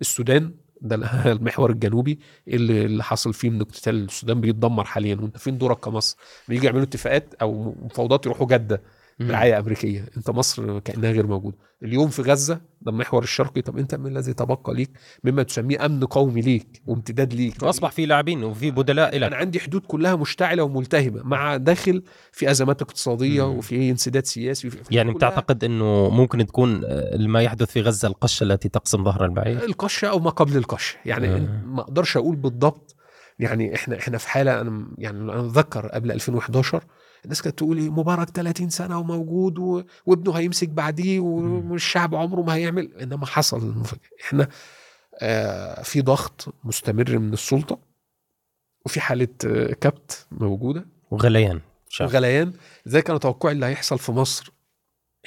والسودان. ده المحور الجنوبي اللي اللي حصل فيه من اقتتال السودان بيتدمر حاليا. وأنت فين دورك كمصر؟ بيجي يعملوا اتفاقات أو مفاوضات يروحوا جدة. برعايه أمريكية. أنت مصر كأنها غير موجودة. اليوم في غزة ده المحور الشرقي. طب أنت من الذي تبقى ليك مما تسميه أمن قومي ليك وامتداد ليك. واصبح في لاعبين وفي بدلاء أنا لك عندي حدود كلها مشتعلة وملتهبه مع داخل في أزمات اقتصادية مم. وفي انسداد سياسي وفي يعني بتعتقد إنه ممكن تكون ما يحدث في غزة القشة التي تقسم ظهر البعير؟ القشة أو ما قبل القشة. يعني آه. ما أقدرش أقول بالضبط. يعني إحنا إحنا في حالة أنا يعني أنا أتذكر قبل 2011 الناس كانت تقول إيه، مبارك 30 سنة وموجود و... وابنه هيمسك بعديه والشعب عمره ما هيعمل إنما حصل المفاجأة. إحنا آه في ضغط مستمر من السلطة وفي حالة آه كبت موجودة. وغليان شعب. وغليان. زي كان توقعي اللي هيحصل في مصر.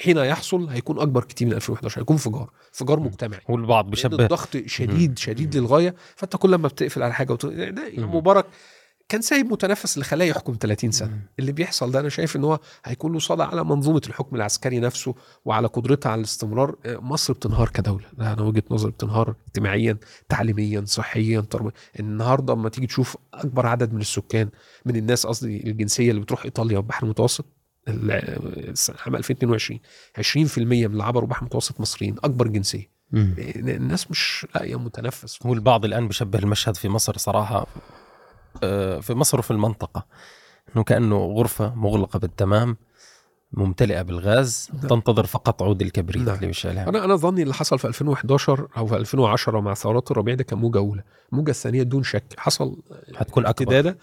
حين يحصل هيكون أكبر كتير من 2011 هيكون انفجار انفجار مجتمعي. والبعض بيشبه. الضغط شديد شديد للغاية. فأنت كل ما بتقفل على حاجة وت... يعني مم. مبارك كان سايب متنفس اللي خلاه يحكم 30 سنة. مم. اللي بيحصل ده أنا شايف إن هو هيكون له صدى على منظومة الحكم العسكري نفسه وعلى قدرتها على الاستمرار. آه، مصر بتنهار كدولة. ده أنا وجهة نظري بتنهار اجتماعيا تعليميا صحيا. تربويا النهارده أما تيجي تشوف أكبر عدد من السكان من الناس قصدي الجنسية اللي بتروح إيطاليا والبحر المتوسط ال- عام 2022 20% من اللي عبروا البحر المتوسط مصريين أكبر جنسية. مم. الناس مش لاقية متنفس. هو البعض الآن بيشبه المشهد في مصر صراحة. في مصر وفي المنطقة. إنه كأنه غرفة مغلقة بالتمام ممتلئة بالغاز نعم. تنتظر فقط عود الكبريت. اللي بيشعلها أنا أنا ظني اللي حصل في 2011 أو في 2010 مع ثورات الربيع ده كان موجة أولى. الموجه الثانية دون شك. حصل حتكون أكبر.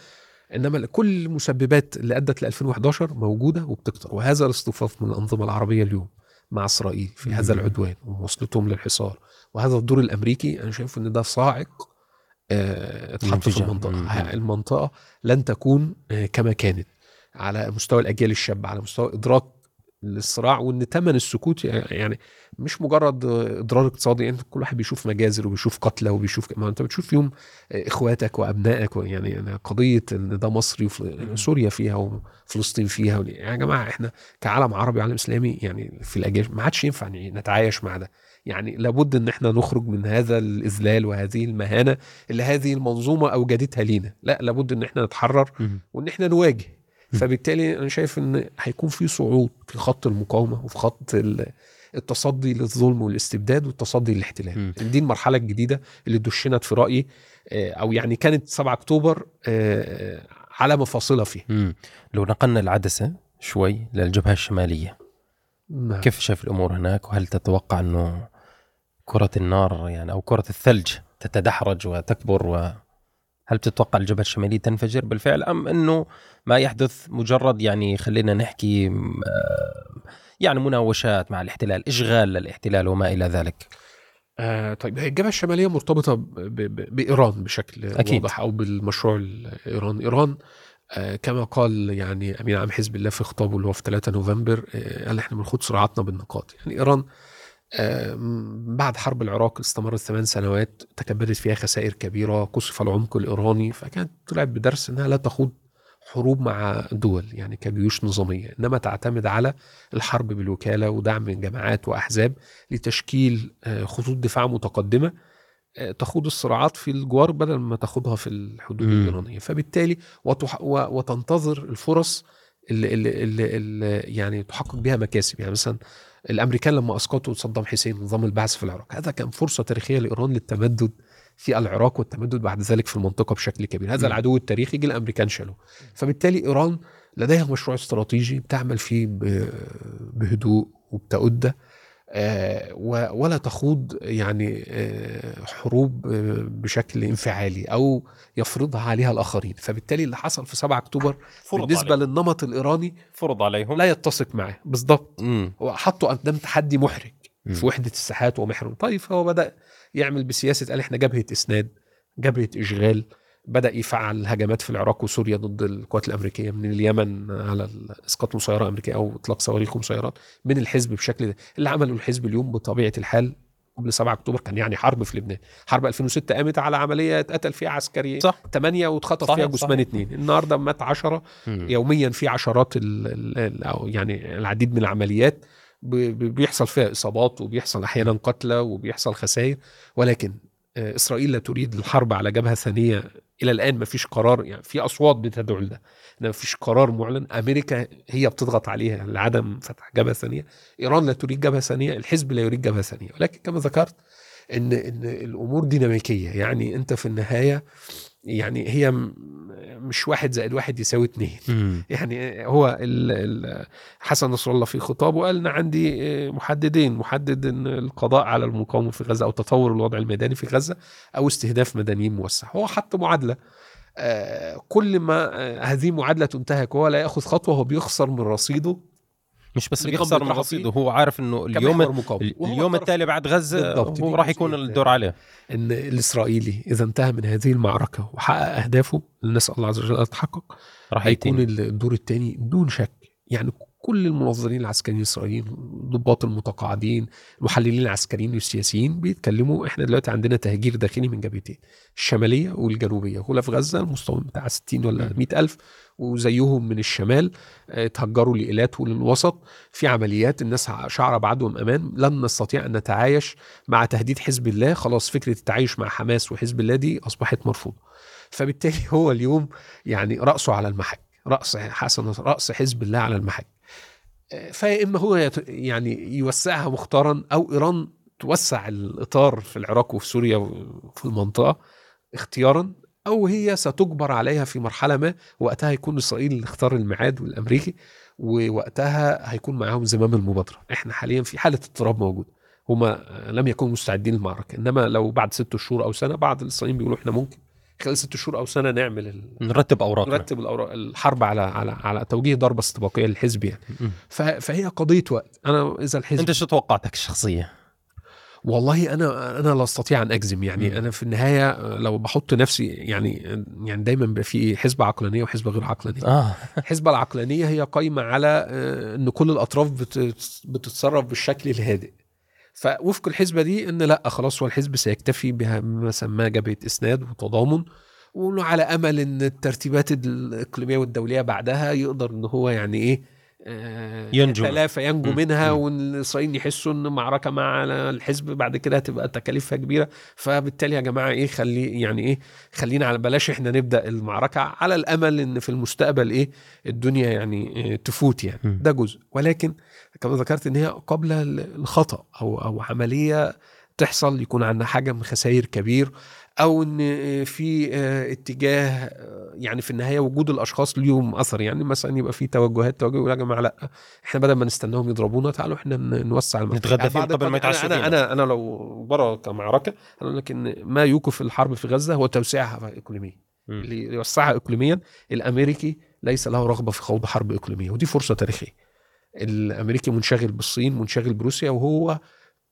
إنما كل المسببات اللي أدت ل 2011 موجودة وبتكتر. وهذا الاصطفاف من الأنظمة العربية اليوم مع إسرائيل في هذا. العدوان ومواصلتهم للحصار. وهذا الدور الأمريكي أنا شايف إن ده صاعق آه، اتحط في. المنطقة مم. المنطقة لن تكون آه، كما كانت على مستوى الأجيال الشابة على مستوى إدراك للصراع وإن ثمن السكوت يعني مش مجرد اضرار اقتصادي يعني كل واحد بيشوف مجازر وبيشوف قتلى وبيشوف ما أنت بتشوف فيهم إخواتك وأبنائك يعني يعني قضية إن ده مصري وسوريا فيها وفلسطين فيها يا جماعة إحنا كعالم عربي وعالم إسلامي يعني في الأجيال ما عادش ينفع نتعايش مع ده يعني لابد إن إحنا نخرج من هذا الإذلال وهذه المهانة اللي هذه المنظومة أوجدتها لينا لا لابد إن إحنا نتحرر. وإن إحنا نواجه فبالتالي أنا شايف إن هيكون في صعود في خط المقاومة وفي خط ال- التصدي للظلم والاستبداد والتصدي للاحتلال مم. دي المرحلة الجديدة اللي دشنت في رأيي آه، أو يعني كانت 7 أكتوبر آه، علامه فاصله فيه مم. لو نقلنا العدسة شوي للجبهة الشمالية نعم. كيف شايف الأمور هناك وهل تتوقع إنه كرة النار يعني أو كرة الثلج تتدحرج وتكبر و هل تتوقع الجبهة الشمالية تنفجر بالفعل أم إنه ما يحدث مجرد يعني خلينا نحكي آه، يعني مناوشات مع الاحتلال إشغال للاحتلال وما إلى ذلك؟ آه طيب هي الجبهة الشمالية مرتبطة ب- ب- بإيران بشكل أكيد. واضح أو بالمشروع الايراني إيران آه كما قال يعني امين عام حزب الله في خطابه اللي هو في 3 نوفمبر آه قال إحنا بنخوض صراعاتنا بالنقاط. يعني إيران آه بعد حرب العراق استمرت ثمان سنوات تكبدت فيها خسائر كبيرة قصف العمق الإيراني فكانت طلعت بدرس إنها لا تخوض حروب مع دول يعني كجيوش نظامية إنما تعتمد على الحرب بالوكالة ودعم جماعات وأحزاب لتشكيل آه، خطوط دفاع متقدمة آه، تخوض الصراعات في الجوار بدل ما تاخدها في الحدود مم. الإيرانية فبالتالي وتح... وتنتظر الفرص اللي, اللي, اللي, اللي يعني تحقق بها مكاسب يعني مثلا الأمريكان لما أسقطوا صدام حسين نظام البعث في العراق. هذا كان فرصة تاريخية لإيران للتمدد في العراق والتمدد بعد ذلك في المنطقة بشكل كبير. هذا مم. العدو التاريخي جه الأمريكان شالوه. فبالتالي إيران لديها مشروع استراتيجي بتعمل فيه بهدوء وبتأدة ولا تخوض يعني آه، حروب آه، بشكل انفعالي أو يفرضها عليها الآخرين. فبالتالي اللي حصل في 7 أكتوبر بالنسبة للنمط الإيراني فرض عليهم. لا يتسق معاه. بالضبط. مم. هو حطوا قدام تحدي محرج مم. في وحدة الساحات ومحور. طيب فهو بدأ يعمل بسياسة قال إحنا جبهة إسناد جبهة إشغال بدأ يفعل هجمات في العراق وسوريا ضد القوات الأمريكية من اليمن على إسقاط مسيرة أمريكية أو إطلاق صواريخ ومسيرات من الحزب بشكل ده اللي عمله الحزب اليوم بطبيعة الحال قبل 7 أكتوبر كان يعني حرب في لبنان. حرب 2006 قامت على عملية اتقتل فيها عسكري صح. 8 واتخطف فيها جثمان. اثنين النهارده مات 10 مم. يوميا في عشرات ال ال أو يعني العديد من العمليات بيحصل فيها إصابات وبيحصل أحيانا قتلى وبيحصل خسائر ولكن آه، إسرائيل لا تريد الحرب على جبهة ثانية إلى الآن ما فيش قرار يعني في أصوات بتدعو لده. ما فيش قرار معلن أمريكا هي بتضغط عليها لعدم فتح جبهة ثانية. إيران لا تريد جبهة ثانية الحزب لا يريد جبهة ثانية. ولكن كما ذكرت إن إن الأمور ديناميكية يعني أنت في النهاية يعني هي م- مش واحد زائد واحد يساوي اتنين. مم. يعني هو ال ال حسن نصر الله في خطابه قال أنا عندي آه، محددين محدد إن القضاء على المقاومة في غزة أو تطور الوضع الميداني في غزة أو استهداف مدنيين موسع. هو حط معادلة. آه، كل ما آه، هذه معادلة تنتهك وهو لا يأخذ خطوة هو بيخسر من رصيده. مش بس بيخسر من رصيده هو عارف إنه اليوم اليوم التالي بعد غزة بالضبط، هو راح يكون. الدور عليه. إن الإسرائيلي إذا انتهى من هذه المعركة وحقق أهدافه نسال الله عز وجل أن تتحقق راح هيكون يتم الدور الثاني بدون شك. يعني كل المنظرين العسكريين الاسرائيليين الضباط المتقاعدين المحللين العسكريين والسياسيين بيتكلموا إحنا دلوقتي عندنا تهجير داخلي من جبهتين الشمالية والجنوبية. هنا في غزة المستوى بتاع 60 ولا مم. 100 ألف وزيهم من الشمال آه، اتهجروا لإيلات وللوسط. في عمليات الناس شعر بعدهم أمان. لن نستطيع أن نتعايش مع تهديد حزب الله. خلاص فكرة التعايش مع حماس وحزب الله دي أصبحت مرفوضة. فبالتالي هو اليوم يعني رأسه على المحك رأس حسن رأس حزب الله على المحك. فيا اما هو يعني يوسعها مختارا أو إيران توسع الإطار في العراق وفي سوريا وفي المنطقة اختيارا أو هي ستجبر عليها في مرحلة ما وقتها يكون إسرائيل اللي اختار الميعاد والامريكي ووقتها هيكون معاهم زمام المبادرة. إحنا حاليا في حالة اضطراب موجود. هما لم يكونوا مستعدين للمعركة. إنما لو بعد ست شهور أو سنة بعض الاسرائيليين بيقولوا إحنا ممكن. خلال ست شهور أو سنة نعمل ال... نرتب اوراقنا نرتب الأوراق الحرب على على على توجيه ضربة استباقية للحزب يعني. ف... فهي قضية وقت. أنا إذا الحزب أنت شو توقعاتك الشخصية؟ والله أنا أنا لا أستطيع أن أجزم يعني. مم. أنا في النهاية لو بحط نفسي يعني يعني دايما بيبقى في حزب عقلانية وحزب غير عقلانية. آه. الحزبه العقلانية هي قايمة على آه، إن كل الأطراف بت- بتتصرف بالشكل الهادئ. فوفق الحزبه دي إن لأ خلاص هو الحزب سيكتفي بها ما سماه جبهه إسناد وتضامن وإنه على أمل إن الترتيبات الإقليمية والدولية بعدها يقدر إن هو يعني إيه آه، ينجو. يتلافى ينجو منها م. وإن الإسرائيليين يحسوا إن معركة مع الحزب بعد كده هتبقى تكاليفها كبيرة فبالتالي يا جماعة إيه خلي يعني إيه خلينا على بلاش إحنا نبدأ المعركة على الأمل إن في المستقبل إيه الدنيا يعني إيه تفوت يعني م. ده جزء ولكن كما ذكرت إن هي قابله للخطا أو أو عملية تحصل يكون عندها حجم خسائر كبير أو إن في آه، اتجاه آه، يعني في النهاية وجود الأشخاص ليهم أثر يعني مثلا يبقى في توجهات توجه يقول يا جماعة لأ إحنا بدل ما نستناهم يضربونا تعالوا إحنا نوسع المنطقة. نتغدى فيهم قبل ما يتعشوا أنا. أنا أنا لو برا كمعركة أقول لك إن ما يوقف الحرب في غزة هو توسيعها اقليميا. اللي يوسعها اقليميا الأمريكي ليس له رغبة في خوض حرب إقليمية ودي فرصة تاريخية الأمريكي منشغل بالصين منشغل بروسيا وهو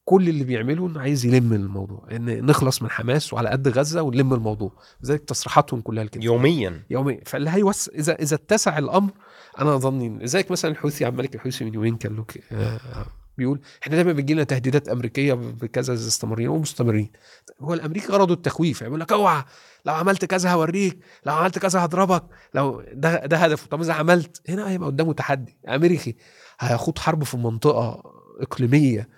كل اللي بيعمله إنه عايز يلم الموضوع إن نخلص من حماس وعلى قد غزة ونلم الموضوع لذلك تصريحاتهم كلها كده يوميا. يوميا. فاللي هيوسع إذا إذا اتسع الأمر أنا ظني لذلك مثلا الحوثي عبد الملك الحوثي من يومين كان له بيقول إحنا دايما بيجي لنا تهديدات أمريكية بكذا استمرين ومستمرين. هو الأمريكي غرضه التخويف يقول لك أوعى لو عملت كذا هوريك لو عملت كذا هضربك لو ده ده هدفه. طب إذا عملت هنا هيبقى قدامه تحدي. أمريكي هيخوض حرب في منطقة إقليمية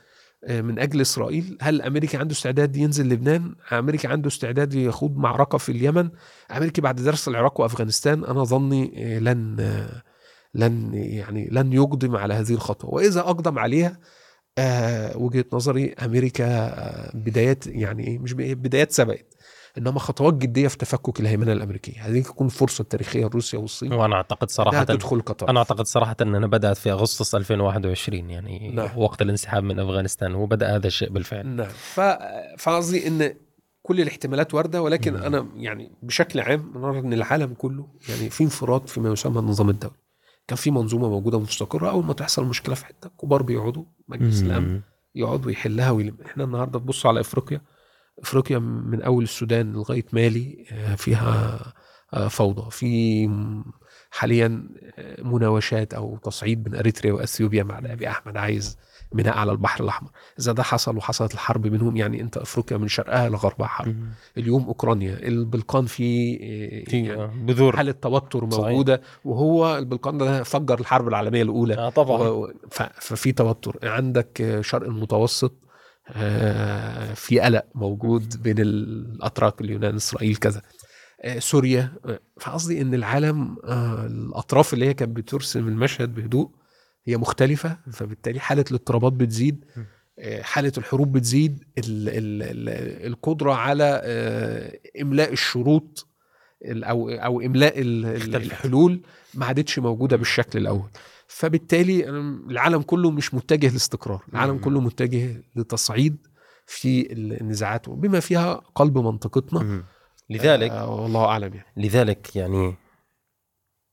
آه، من أجل إسرائيل. هل الامريكي عنده استعداد ينزل لبنان؟ أمريكي عنده استعداد يخوض معركة في اليمن؟ أمريكي بعد درس العراق وأفغانستان أنا ظني آه، لن آه، لن يعني لن يقدم على هذه الخطوة وإذا أقدم عليها آه وجهة نظري أمريكا آه بدايات يعني إيه مش بدايات- سبقت إنما خطوات جدية في تفكك الهيمنة الأمريكية هذه تكون فرصة تاريخية لروسيا والصين وأنا أعتقد صراحة تدخل قطر أنا أعتقد صراحة انها بدأت في أغسطس 2021 يعني نعم. وقت الانسحاب من أفغانستان وبدا هذا الشيء بالفعل نعم. فقصدي إن كل الاحتمالات واردة ولكن مم. أنا يعني بشكل عام نرى إن العالم كله يعني في انفراد فيما يسمى النظام الدولي كان في منظومة موجودة مستقرة أول ما تحصل مشكلة في حتة كبار بيقعدوا مجلس الأمن. يقعد ويحلها ويلم. إحنا النهارده تبص على إفريقيا إفريقيا من أول السودان لغاية مالي آه، فيها آه، فوضى. في حاليا آه، مناوشات أو تصعيد بين أريتريا وأثيوبيا مع ابي أحمد عايز. ميناء على البحر الأحمر. إذا ده حصل وحصلت الحرب بينهم يعني أنت أفريقيا من شرقها لغربها حرب. اليوم أوكرانيا البلقان في في يعني آه، بذور. حالة توتر صحيح. موجودة وهو البلقان ده فجر الحرب العالمية الأولى. آه طبعا. ففي توتر. عندك شرق المتوسط آه، في قلق موجود بين الأتراك اليونان إسرائيل كذا. آه، سوريا آه، فقصدي إن العالم آه، الأطراف اللي هي كانت بترسم المشهد بهدوء هي مختلفة فبالتالي حالة الاضطرابات بتزيد. آه، حالة الحروب بتزيد ال ال ال القدرة على آه، إملاء الشروط ال- أو أو إملاء. الحلول ما عادتش موجودة بالشكل الأول فبالتالي العالم كله مش متجه لاستقرار العالم. كله متجه لتصعيد في النزاعات بما فيها قلب منطقتنا. لذلك آه والله أعلم يعني لذلك يعني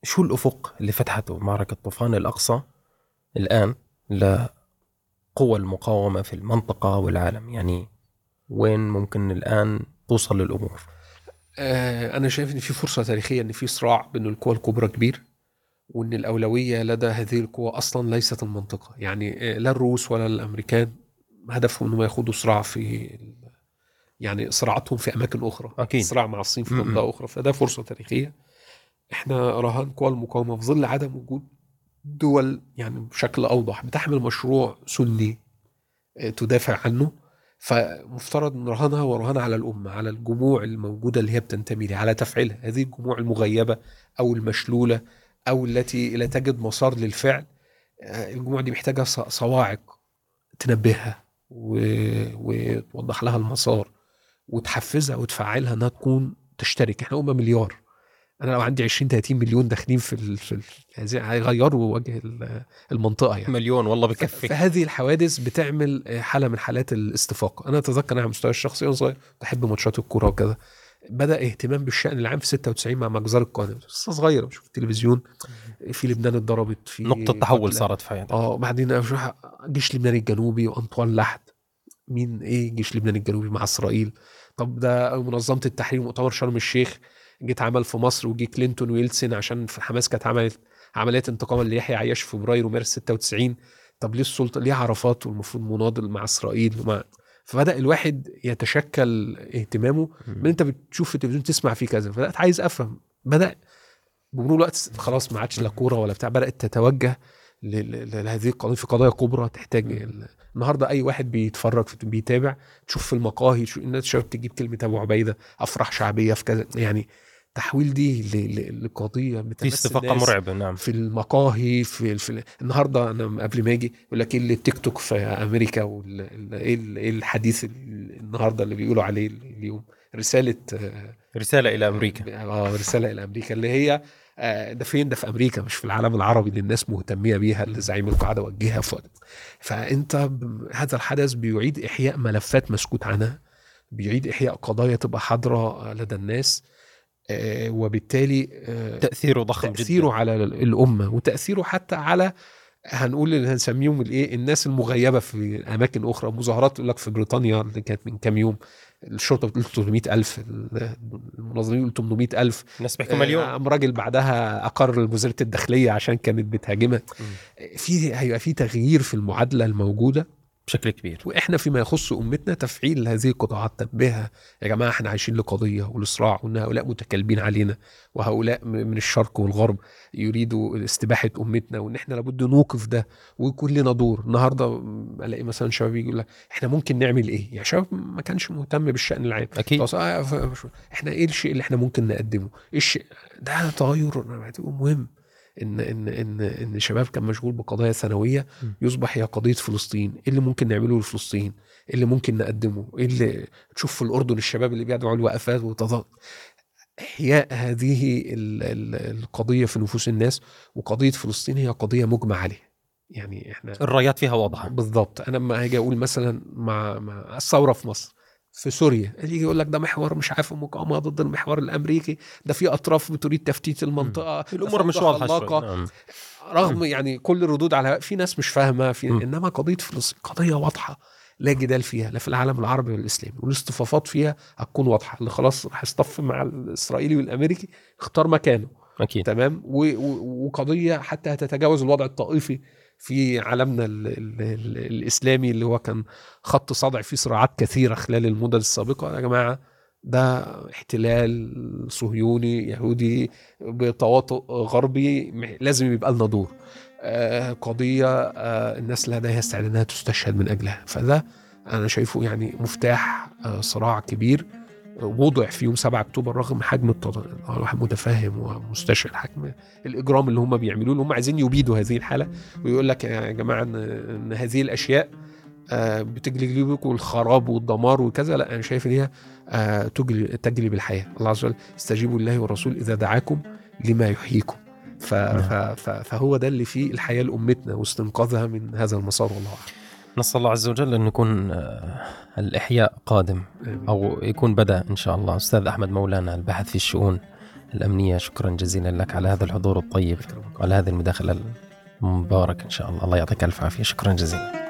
شو الأفق اللي فتحته معركة طوفان الأقصى الآن لقوى المقاومة في المنطقة والعالم. يعني وين ممكن الآن توصل الأمور؟ آه أنا شايف إن في فرصة تاريخية إن في صراع بين القوى الكبرى كبير وإن الأولوية لدى هذه القوى أصلا ليست المنطقة. يعني آه، لا الروس ولا الأمريكان هدفهم إنهم ياخدوا صراع في يعني صراعاتهم في أماكن أخرى أكيد. صراع مع الصين في م-م. منطقة أخرى. فده فرصة تاريخية. إحنا رهان قوى المقاومة في ظل عدم وجود دول يعني بشكل أوضح بتحمل مشروع سني آه، تدافع عنه. فمفترض إن رهانها ورهان على الأمة على الجموع الموجودة اللي هي بتنتمي لها على تفعيلها. هذه الجموع المغيبة أو المشلولة أو التي لا تجد مسار للفعل آه، الجموع دي محتاجة صواعق تنبهها وتوضح لها المسار وتحفزها وتفعلها إنها تكون تشترك. إحنا أمة مليار. أنا لو عندي 20 30 مليون داخلين في ال... في ال... هذه- هيغيروا وجه ال- المنطقة يعني. مليون والله بكفي. فهذه الحوادث بتعمل حالة من حالات الاستفاقة. أنا أتذكر أنا على المستوى الشخصي وأنا صغير بحب ماتشات الكورة وكذا. بدأ اهتمام بالشأن العام في 96 مع مجزرة القاهرة. لسه صغير بشوف التلفزيون في لبنان اتضربت في نقطة تحول. صارت في آه وبعدين أشوف جيش لبنان الجنوبي وأنطوان لحد. مين إيه جيش لبنان الجنوبي مع إسرائيل؟ طب ده منظمة التحرير مؤتمر شرم الشيخ. جيت عمل في مصر وجي كلينتون ويلسن عشان في حماس كانت عملت عمليات انتقاما ليحيى عياش في فبراير ومارس 96 طب ليه السلطة؟ ليه عرفات والمفروض مناضل مع إسرائيل ومع فبدأ الواحد يتشكل اهتمامه من أنت بتشوف في التلفزيون تسمع فيه كذا. فبدأت عايز أفهم. بدأ بمرور الوقت خلاص ما عادش لا كورة ولا بتاع. بدأت تتوجه لهذه القضية. في قضايا كبرى تحتاج ال- النهارده أي واحد بيتفرج في بيتابع تشوف في المقاهي الناس شباب تجيب كلمة أبو عبيدة أفراح شعبية في كذا. يعني تحويل دي لقضية في استفاقه مرعبه نعم. في المقاهي في, في النهارده أنا قبل ما أجي يقول لك إيه اللي التيك توك في أمريكا إيه ال- إيه الحديث ال- النهارده اللي بيقولوا عليه اليوم؟ رسالة آه، رسالة إلى أمريكا. آه رسالة إلى أمريكا اللي هي آه، ده فين؟ ده في أمريكا مش في العالم العربي اللي الناس مهتمية بيها اللي زعيم القاعدة وجهها. فأنت هذا الحدث بيعيد إحياء ملفات مسكوت عنها بيعيد إحياء قضايا تبقى حاضرة لدى الناس. وبالتالي آه، تأثيره ضخم تأثيره جدا على ال- الأمة وتأثيره حتى على هنقول اللي هنسميهم الإيه الناس المغيبة في أماكن أخرى. مظاهرات يقول لك في بريطانيا اللي كانت من كام يوم الشرطة بتقول 300000 المنظمين يقولوا 800000 الناس بيحكوا مليون قام راجل بعدها أقر وزاره الداخلية عشان كانت بتهاجمها. في هيبقى في تغيير في المعادلة الموجودة. بشكل كبير. وإحنا فيما يخص أمتنا تفعيل هذه القطاعات تنبيهها يا جماعة إحنا عايشين لقضية ولصراع وإن هؤلاء متكلبين علينا وهؤلاء من الشرق والغرب يريدوا استباحة أمتنا وإن إحنا لابد نوقف ده ويكون لنا دور. النهارده ألاقي مثلا شباب يقول لك إحنا ممكن نعمل إيه؟ يعني شباب ما كانش مهتم بالشأن العام. أكيد. إحنا إيه الشيء اللي إحنا ممكن نقدمه؟ إيه الشيء؟ ده تغير مهم. ان ان ان إن شباب كان مشغول بقضايا ثانويه. يصبح هي قضية فلسطين، إيه اللي ممكن نعمله لفلسطين؟ إيه اللي ممكن نقدمه؟ إيه اللي تشوف في الأردن الشباب اللي بيدعوا الوقفات وتضاد إحياء هذه ال- ال- القضية في نفوس الناس وقضية فلسطين هي قضية مجمع عليها. يعني إحنا الرايات فيها واضحة بالضبط أنا لما هاجي أقول مثلا مع مع الثورة في مصر في سوريا. اللي يجي يقول لك ده محور مش عارف مقاومة ضد المحور الأمريكي. ده في أطراف بتريد تفتيت المنطقة. الأمور مش واضحة نعم. رغم يعني كل الردود على في ناس مش فاهمة في. إنما قضية فلسطين قضية واضحة لا جدال فيها لا في العالم العربي والإسلامي. والاصطفافات فيها هتكون واضحة. اللي خلاص راح يصطف مع الإسرائيلي والامركي اختار مكانه. أكيد. تمام؟ و- و- وقضية حتى هتتجاوز الوضع الطائفي في عالمنا ال ال ال الإسلامي اللي هو كان خط صدع فيه صراعات كثيرة خلال المدن السابقة. يا جماعة ده احتلال صهيوني يهودي بتواطؤ غربي لازم يبقى لنا دور. آه، قضية آه، الناس لديها استعداد إنها تستشهد من أجلها. فده أنا شايفه يعني مفتاح آه، صراع كبير. وضع في يوم 7 أكتوبر رغم حجم التض... الواحد متفهم ومستشعر حجم الإجرام اللي هم بيعملوه اللي هم عايزين يبيدوا هذه الحالة ويقول لك يا جماعة ان, إن هذه الأشياء آه، بتجلب لكم الخراب والدمار وكذا. لا أنا شايف إن هي آه، تجلب تجلب الحياة. الله عز وجل استجيبوا لله والرسول إذا دعاكم لما يحييكم. ف... ف... ف... فهو ده اللي فيه الحياة لأمتنا واستنقاذها من هذا المسار والله أعلم. نسأل الله عز وجل أن يكون آه، الإحياء قادم. أو يكون بدأ إن شاء الله. أستاذ أحمد مولانا الباحث في الشؤون الأمنية شكرا جزيلا لك على هذا الحضور الطيب وعلى هذه المداخلة المباركة إن شاء الله. الله يعطيك ألف عافية. شكرا جزيلا.